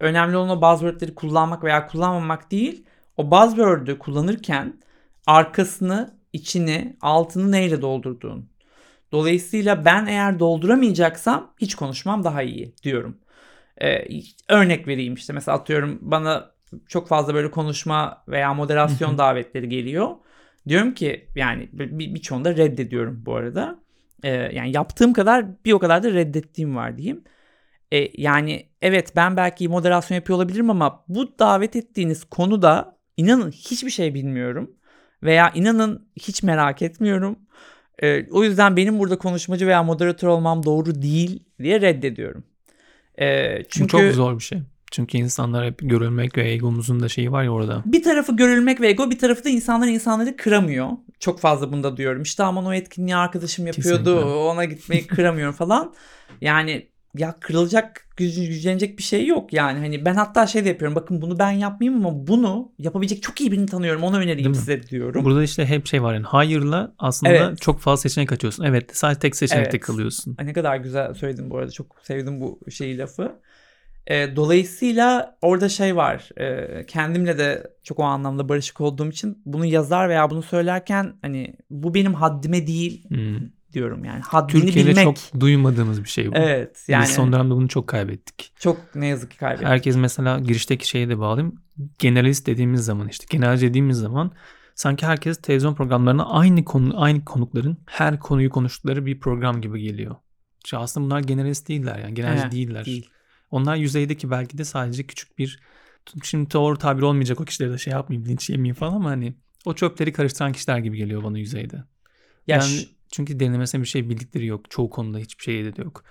Speaker 3: önemli olan o buzzwordleri kullanmak veya kullanmamak değil. O buzzword'ü kullanırken arkasını, içini, altını neyle doldurduğun. Dolayısıyla ben eğer dolduramayacaksam hiç konuşmam daha iyi diyorum. Ee, örnek vereyim işte mesela atıyorum bana çok fazla böyle konuşma veya moderasyon davetleri geliyor. Diyorum ki yani bir, birçoğunu da reddediyorum bu arada. Ee, yani yaptığım kadar bir o kadar da reddettiğim var diyeyim. Ee, yani evet ben belki moderasyon yapıyor olabilirim ama bu davet ettiğiniz konuda inanın hiçbir şey bilmiyorum. Veya inanın hiç merak etmiyorum. Ee, o yüzden benim burada konuşmacı veya moderatör olmam doğru değil diye reddediyorum.
Speaker 2: Bu
Speaker 3: çünkü
Speaker 2: çok zor bir şey. Çünkü insanlar hep görülmek ve egomuzun da şeyi var ya orada.
Speaker 3: bir tarafı görülmek ve ego bir tarafı da insanlar insanları kıramıyor. Çok fazla bunda duyuyorum. İşte aman o etkinliği arkadaşım yapıyordu
Speaker 2: Kesinlikle.
Speaker 3: ona gitmeyi kıramıyorum falan. Yani ya kırılacak, gücenecek bir şey yok yani. Hani ben hatta şey de yapıyorum. Bakın bunu ben yapmayayım ama bunu yapabilecek çok iyi birini tanıyorum. Onu önereyim
Speaker 2: Değil mi?
Speaker 3: size diyorum.
Speaker 2: Burada işte hep şey var yani hayırla aslında
Speaker 3: Evet.
Speaker 2: çok fazla seçenek açıyorsun. Evet sadece tek seçenekte
Speaker 3: Evet.
Speaker 2: kalıyorsun.
Speaker 3: Ne kadar güzel söyledin bu arada. Çok sevdim bu şeyi lafı. E, dolayısıyla orada şey var. E, kendimle de çok o anlamda barışık olduğum için bunu yazar veya bunu söylerken hani bu benim haddime değil
Speaker 2: Hmm.
Speaker 3: Diyorum yani. Haddini
Speaker 2: Türkiye'de
Speaker 3: bilmek.
Speaker 2: çok duymadığımız bir şey bu.
Speaker 3: Evet yani
Speaker 2: Biz son dönemde bunu çok kaybettik.
Speaker 3: çok ne yazık ki kaybettim.
Speaker 2: Herkes mesela girişteki şeye de bağlayayım. Generalist dediğimiz zaman işte genelci dediğimiz zaman sanki herkes televizyon programlarına aynı konu aynı konukların her konuyu konuştukları bir program gibi geliyor. İşte aslında bunlar generalist değiller yani genelci değiller.
Speaker 3: değil.
Speaker 2: Onlar yüzeydeki belki de sadece küçük bir şimdi doğru tabir olmayacak o kişilere de şey yapmayayım linç yemeyeyim falan ama hani o çöpleri karıştıran kişiler gibi geliyor bana yüzeyde.
Speaker 3: Ya
Speaker 2: Yani çünkü derinlemesine bir şey bildikleri yok. Çoğu konuda hiçbir şey de yok.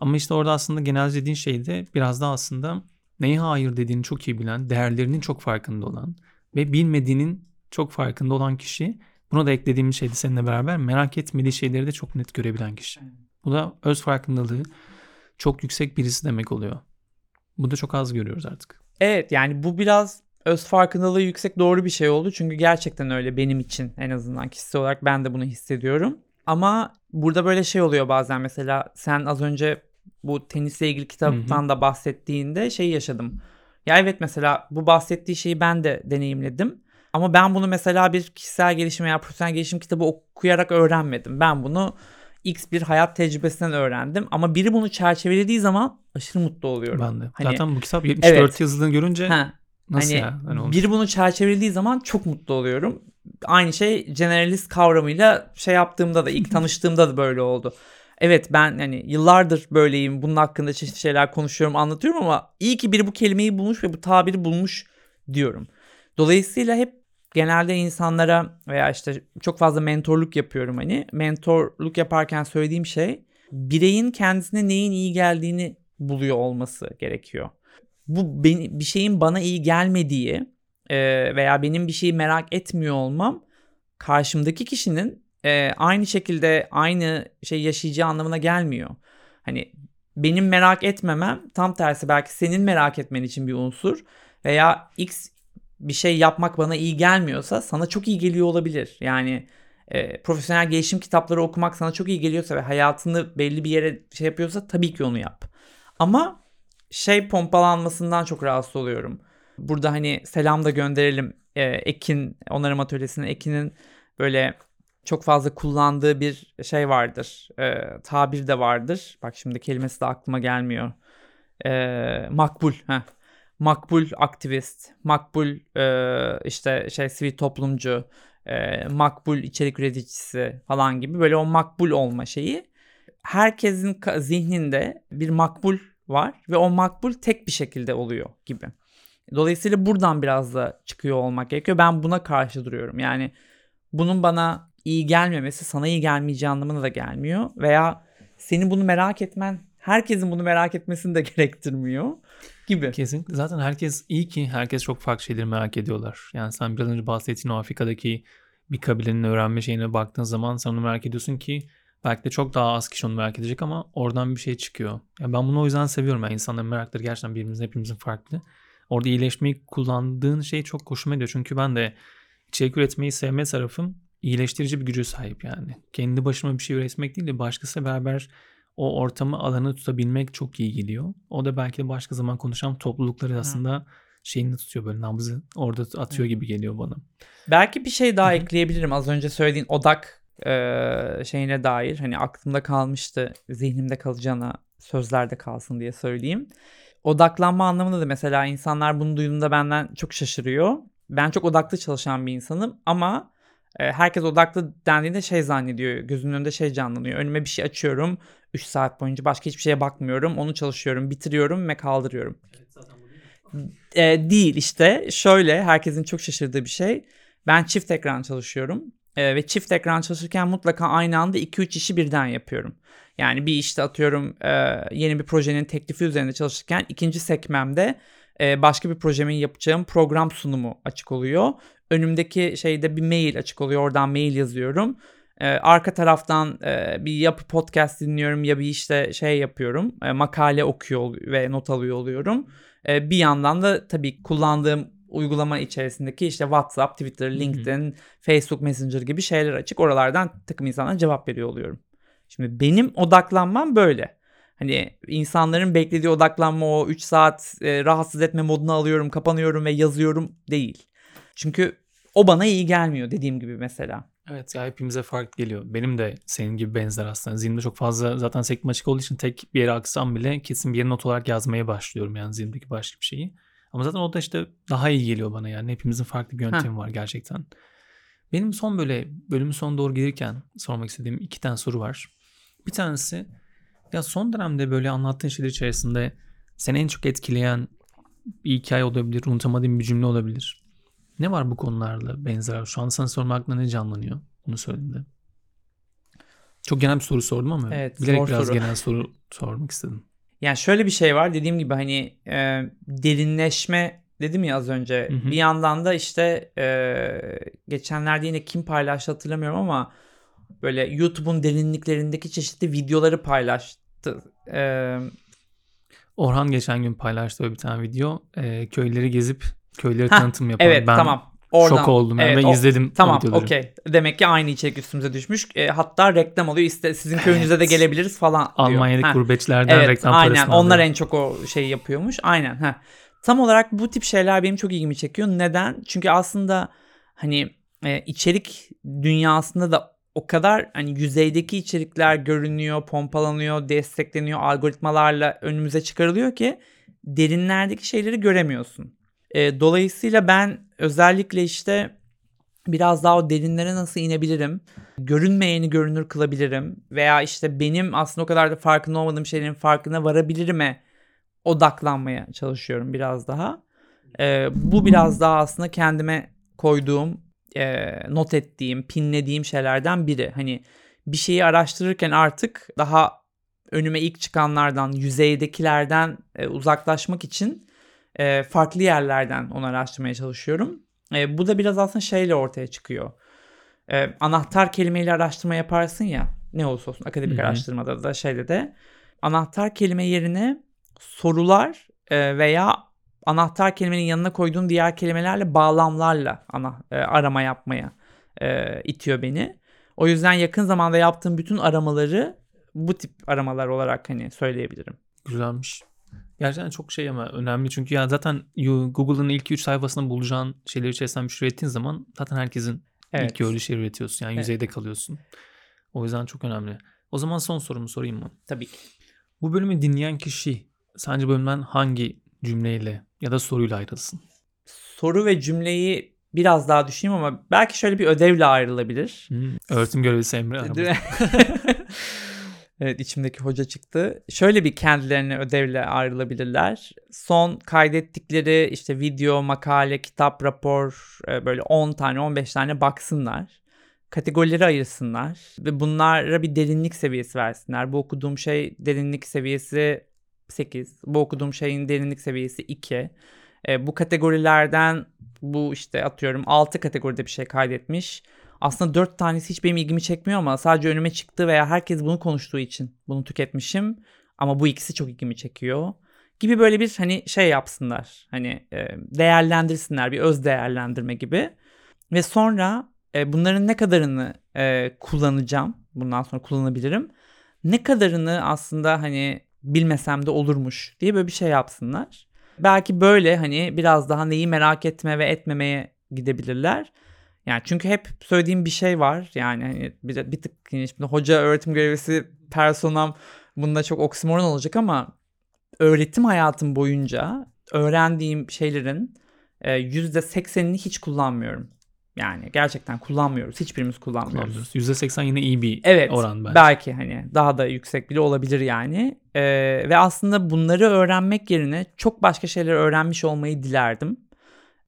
Speaker 2: Ama işte orada aslında genel dediğin şey de biraz daha aslında neye hayır dediğini çok iyi bilen, değerlerinin çok farkında olan ve bilmediğinin çok farkında olan kişi. Buna da eklediğimiz şeydi seninle beraber merak etmediği şeyleri de çok net görebilen kişi. Bu da öz farkındalığı çok yüksek birisi demek oluyor. Bu da çok az görüyoruz artık.
Speaker 3: Evet yani bu biraz öz farkındalığı yüksek doğru bir şey oldu. Çünkü gerçekten öyle benim için en azından kişisel olarak ben de bunu hissediyorum. Ama burada böyle şey oluyor bazen mesela sen az önce bu tenisle ilgili kitaptan da bahsettiğinde şey yaşadım. Ya evet mesela bu bahsettiği şeyi ben de deneyimledim. Ama ben bunu mesela bir kişisel gelişim veya profesyonel gelişim kitabı okuyarak öğrenmedim. Ben bunu X bir hayat tecrübesinden öğrendim. Ama biri bunu çerçevelediği zaman aşırı mutlu oluyorum.
Speaker 2: Ben de.
Speaker 3: Hani-
Speaker 2: Zaten bu kitap 74
Speaker 3: Evet.
Speaker 2: yazıldığını görünce
Speaker 3: Ha,
Speaker 2: nasıl
Speaker 3: hani
Speaker 2: ya? Hani
Speaker 3: biri bunu çerçevelediği zaman çok mutlu oluyorum. Aynı şey generalist kavramıyla şey yaptığımda da ilk tanıştığımda da böyle oldu. Evet ben hani yıllardır böyleyim. Bunun hakkında çeşitli şeyler konuşuyorum, anlatıyorum ama iyi ki biri bu kelimeyi bulmuş ve bu tabiri bulmuş diyorum. Dolayısıyla hep genelde insanlara veya işte çok fazla mentorluk yapıyorum hani. Mentorluk yaparken söylediğim şey bireyin kendisine neyin iyi geldiğini buluyor olması gerekiyor. Bu beni, bir şeyin bana iyi gelmediği e, veya benim bir şeyi merak etmiyor olmam karşımdaki kişinin e, aynı şekilde aynı şey yaşayacağı anlamına gelmiyor. Hani benim merak etmemem tam tersi belki senin merak etmen için bir unsur veya X bir şey yapmak bana iyi gelmiyorsa sana çok iyi geliyor olabilir. Yani e, profesyonel gelişim kitapları okumak sana çok iyi geliyorsa ve hayatını belli bir yere şey yapıyorsa tabii ki onu yap. Ama şey pompalanmasından çok rahatsız oluyorum. Burada hani selam da gönderelim e, Ekin onarım atölyesine Ekin'in böyle çok fazla kullandığı bir şey vardır. E, tabir de vardır. Bak şimdi kelimesi de aklıma gelmiyor. E, makbul. Heh. Makbul aktivist, makbul e, işte şey sivil toplumcu, e, makbul içerik üreticisi falan gibi böyle o makbul olma şeyi. Herkesin zihninde bir makbul var ve o makbul tek bir şekilde oluyor gibi. Dolayısıyla buradan biraz da çıkıyor olmak gerekiyor. Ben buna karşı duruyorum. Yani bunun bana iyi gelmemesi sana iyi gelmeyeceği anlamına da gelmiyor. Veya senin bunu merak etmen herkesin bunu merak etmesini de <laughs> gerektirmiyor gibi.
Speaker 2: Kesinlikle. Zaten herkes iyi ki herkes çok farklı şeyleri merak ediyorlar. Yani sen biraz önce bahsettiğin o Afrika'daki bir kabilenin öğrenme şeyine baktığın zaman sen onu merak ediyorsun ki belki de çok daha az kişi onu merak edecek ama oradan bir şey çıkıyor. Ya ben bunu o yüzden seviyorum. Yani insanların merakları gerçekten birbirimizin hepimizin farklı. Orada iyileşmeyi kullandığın şey çok hoşuma gidiyor. Çünkü ben de içerik üretmeyi sevme tarafım iyileştirici bir gücü sahip yani. Kendi başıma bir şey üretmek değil de başkasıyla beraber o ortamı alanı tutabilmek çok iyi geliyor. O da belki de başka zaman konuşan toplulukları aslında şeyini tutuyor böyle nabzı orada atıyor gibi geliyor bana.
Speaker 3: Belki bir şey daha
Speaker 2: Hı hı.
Speaker 3: ekleyebilirim. Az önce söylediğin odak e, şeyine dair. Hani aklımda kalmıştı. Zihnimde kalacağına sözlerde kalsın diye söyleyeyim. Odaklanma anlamında da mesela insanlar bunu duyduğunda benden çok şaşırıyor. Ben çok odaklı çalışan bir insanım ama e, herkes odaklı dendiğinde şey zannediyor. Gözünün önünde şey canlanıyor. Önüme bir şey açıyorum. 3 saat boyunca başka hiçbir şeye bakmıyorum. Onu çalışıyorum, bitiriyorum ve kaldırıyorum. E, değil işte. Şöyle herkesin çok şaşırdığı bir şey. Ben çift ekran çalışıyorum. E, ve çift ekran çalışırken mutlaka aynı anda 2-3 işi birden yapıyorum. Yani bir işte atıyorum e, yeni bir projenin teklifi üzerinde çalışırken ikinci sekmemde e, başka bir projemin yapacağım program sunumu açık oluyor. Önümdeki şeyde bir mail açık oluyor. Oradan mail yazıyorum. E, arka taraftan e, bir yapı podcast dinliyorum ya bir işte şey yapıyorum. E, makale okuyor ve not alıyor oluyorum. E, bir yandan da tabii kullandığım uygulama içerisindeki işte WhatsApp, Twitter, LinkedIn, Facebook Messenger gibi şeyler açık. Oralardan takım insanlara cevap veriyor oluyorum. Şimdi benim odaklanmam böyle. Hani insanların beklediği odaklanma o 3 saat e, rahatsız etme moduna alıyorum, kapanıyorum ve yazıyorum değil. Çünkü o bana iyi gelmiyor dediğim gibi mesela.
Speaker 2: Evet ya hepimize farklı geliyor. Benim de senin gibi benzer aslında. Zihnimde çok fazla zaten sekme açık olduğu için tek bir yere aksam bile kesin bir yere not olarak yazmaya başlıyorum yani zihnimdeki başka bir şeyi. Ama zaten o da işte daha iyi geliyor bana yani. Hepimizin farklı bir yöntemi var gerçekten. Benim son böyle bölümün son doğru gelirken sormak istediğim iki tane soru var. Bir tanesi ya son dönemde böyle anlattığın şeyler içerisinde seni en çok etkileyen bir hikaye olabilir, unutamadığın bir cümle olabilir. Ne var bu konularla benzer? Şu an sana sorma aklına ne canlanıyor? Bunu söylediğinde. Çok genel bir soru sordum ama
Speaker 3: Evet,
Speaker 2: bilerek biraz
Speaker 3: soru.
Speaker 2: genel soru sormak istedim.
Speaker 3: Yani şöyle bir şey var dediğim gibi hani e, derinleşme dedim ya az önce.
Speaker 2: Hı hı.
Speaker 3: Bir yandan da işte e, geçenlerde yine kim paylaştı hatırlamıyorum ama böyle YouTube'un derinliklerindeki çeşitli videoları paylaştı. E,
Speaker 2: Orhan geçen gün paylaştı öyle bir tane video. Ee, köyleri gezip köyleri tanıtım yapan.
Speaker 3: evet
Speaker 2: ben
Speaker 3: tamam. Oradan,
Speaker 2: şok oldum
Speaker 3: Evet,
Speaker 2: ve
Speaker 3: o-
Speaker 2: izledim
Speaker 3: Tamam okey. Demek ki aynı içerik üstümüze düşmüş. E, hatta reklam oluyor. İşte sizin köyünüze de gelebiliriz falan diyor.
Speaker 2: Almanya'daki
Speaker 3: Ha.
Speaker 2: gurbetçilerden
Speaker 3: Evet
Speaker 2: reklam
Speaker 3: aynen
Speaker 2: parasını
Speaker 3: onlar
Speaker 2: alıyor.
Speaker 3: en çok o şeyi yapıyormuş. Aynen. Ha. Tam olarak bu tip şeyler benim çok ilgimi çekiyor. Neden? Çünkü aslında hani e, içerik dünyasında da o kadar hani yüzeydeki içerikler görünüyor, pompalanıyor, destekleniyor, algoritmalarla önümüze çıkarılıyor ki derinlerdeki şeyleri göremiyorsun. E, dolayısıyla ben özellikle işte biraz daha o derinlere nasıl inebilirim? Görünmeyeni görünür kılabilirim veya işte benim aslında o kadar da farkında olmadığım şeylerin farkına varabilirime odaklanmaya çalışıyorum biraz daha. E, bu biraz daha aslında kendime koyduğum, e, not ettiğim, pinlediğim şeylerden biri. Hani bir şeyi araştırırken artık daha önüme ilk çıkanlardan, yüzeydekilerden e, uzaklaşmak için e, farklı yerlerden onu araştırmaya çalışıyorum. E, bu da biraz aslında şeyle ortaya çıkıyor. E, anahtar kelimeyle araştırma yaparsın ya. Ne olursa olsun akademik
Speaker 2: Hı hı.
Speaker 3: araştırmada da şeyde de. Anahtar kelime yerine sorular e, veya anahtar kelimenin yanına koyduğun diğer kelimelerle bağlamlarla ana e, arama yapmaya e, itiyor beni. O yüzden yakın zamanda yaptığım bütün aramaları bu tip aramalar olarak hani söyleyebilirim.
Speaker 2: Güzelmiş. Gerçekten çok şey ama önemli çünkü ya zaten Google'ın ilk 3 sayfasında bulacağın şeyleri içerisinden bir şey ürettiğin zaman zaten herkesin
Speaker 3: Evet.
Speaker 2: ilk gördüğü şeyi üretiyorsun. Yani
Speaker 3: Evet.
Speaker 2: yüzeyde kalıyorsun. O yüzden çok önemli. O zaman son sorumu sorayım mı?
Speaker 3: Tabii ki.
Speaker 2: Bu bölümü dinleyen kişi sence bölümden hangi cümleyle ya da soruyla ayrılsın?
Speaker 3: Soru ve cümleyi biraz daha düşüneyim ama belki şöyle bir ödevle ayrılabilir.
Speaker 2: Hmm. Öğretim görevlisi Emre. <laughs>
Speaker 3: evet içimdeki hoca çıktı. Şöyle bir kendilerine ödevle ayrılabilirler. Son kaydettikleri işte video, makale, kitap, rapor e, böyle 10 tane 15 tane baksınlar. Kategorileri ayırsınlar ve bunlara bir derinlik seviyesi versinler. Bu okuduğum şey derinlik seviyesi 8. Bu okuduğum şeyin derinlik seviyesi 2. E, bu kategorilerden bu işte atıyorum 6 kategoride bir şey kaydetmiş. Aslında 4 tanesi hiç benim ilgimi çekmiyor ama sadece önüme çıktı veya herkes bunu konuştuğu için bunu tüketmişim. Ama bu ikisi çok ilgimi çekiyor. Gibi böyle bir hani şey yapsınlar. Hani e, değerlendirsinler bir öz değerlendirme gibi. Ve sonra e, bunların ne kadarını e, kullanacağım. Bundan sonra kullanabilirim. Ne kadarını aslında hani bilmesem de olurmuş diye böyle bir şey yapsınlar. Belki böyle hani biraz daha neyi merak etme ve etmemeye gidebilirler. Yani çünkü hep söylediğim bir şey var. Yani hani bir, bir tık yani şimdi hoca öğretim görevlisi personam bunda çok oksimoron olacak ama öğretim hayatım boyunca öğrendiğim şeylerin e, %80'ini hiç kullanmıyorum. Yani gerçekten kullanmıyoruz. Hiçbirimiz kullanmıyoruz.
Speaker 2: Kullanmıyoruz. %80 yine iyi bir
Speaker 3: Evet.
Speaker 2: oran bence.
Speaker 3: Belki hani daha da yüksek bile olabilir yani. Ee, ve aslında bunları öğrenmek yerine çok başka şeyler öğrenmiş olmayı dilerdim.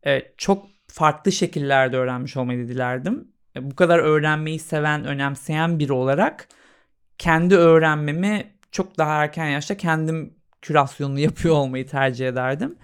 Speaker 3: Ee, çok farklı şekillerde öğrenmiş olmayı dilerdim. Ee, bu kadar öğrenmeyi seven, önemseyen biri olarak kendi öğrenmemi çok daha erken yaşta kendim kürasyonunu <laughs> yapıyor olmayı tercih ederdim.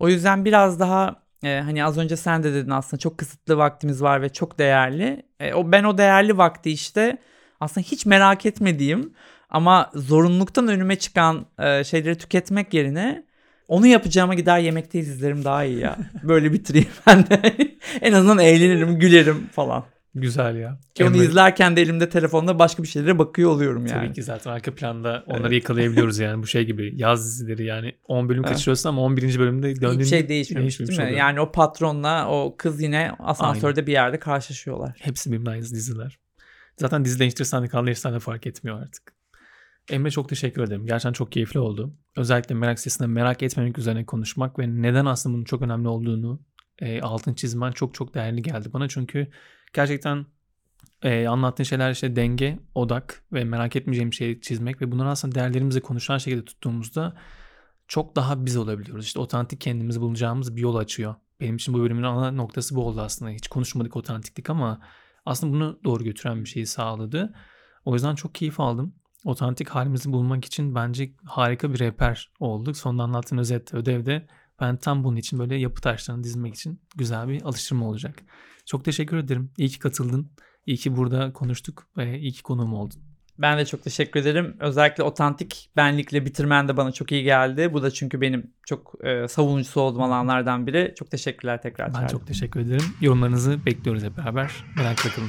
Speaker 3: O yüzden biraz daha e, hani az önce sen de dedin aslında çok kısıtlı vaktimiz var ve çok değerli. E, o ben o değerli vakti işte aslında hiç merak etmediğim ama zorunluluktan önüme çıkan e, şeyleri tüketmek yerine onu yapacağıma gider yemekteyiz izlerim daha iyi ya. Böyle bitireyim <laughs> ben de. en azından eğlenirim, gülerim falan.
Speaker 2: Güzel ya.
Speaker 3: Ki onu izlerken de elimde telefonda başka bir şeylere bakıyor oluyorum yani.
Speaker 2: Tabii ki zaten arka planda onları yakalayabiliyoruz yani bu şey gibi yaz dizileri yani 10 bölüm
Speaker 3: Evet.
Speaker 2: kaçırıyorsun ama 11. bölümde döndüğünde
Speaker 3: Hiçbir şey değişmemiş değil mi?
Speaker 2: oluyor.
Speaker 3: Yani o patronla o kız yine asansörde bir yerde karşılaşıyorlar.
Speaker 2: Hepsi birbirine aynı diziler. Zaten dizi de değiştirsen de fark etmiyor artık. Emre çok teşekkür ederim. Gerçekten çok keyifli oldu. Özellikle merak sitesinde merak etmemek üzerine konuşmak ve neden aslında bunun çok önemli olduğunu e, altın çizmen çok çok değerli geldi bana. Çünkü gerçekten e, anlattığın şeyler işte denge, odak ve merak etmeyeceğim şeyi çizmek ve bunları aslında değerlerimizi konuşan şekilde tuttuğumuzda çok daha biz olabiliyoruz. İşte otantik kendimizi bulacağımız bir yol açıyor. Benim için bu bölümün ana noktası bu oldu aslında. Hiç konuşmadık otantiklik ama aslında bunu doğru götüren bir şeyi sağladı. O yüzden çok keyif aldım. Otantik halimizi bulmak için bence harika bir rehber olduk. Sonunda anlattığın özet ödevde ben tam bunun için böyle yapı taşlarını dizmek için güzel bir alıştırma olacak. Çok teşekkür ederim. İyi ki katıldın. İyi ki burada konuştuk ve iyi ki konuğum oldun.
Speaker 3: Ben de çok teşekkür ederim. Özellikle otantik benlikle bitirmen de bana çok iyi geldi. Bu da çünkü benim çok e, savunucusu olduğum alanlardan biri. Çok teşekkürler tekrar.
Speaker 2: Ben
Speaker 3: Çağrı.
Speaker 2: çok teşekkür ederim. Yorumlarınızı bekliyoruz hep beraber. Merakla kalın.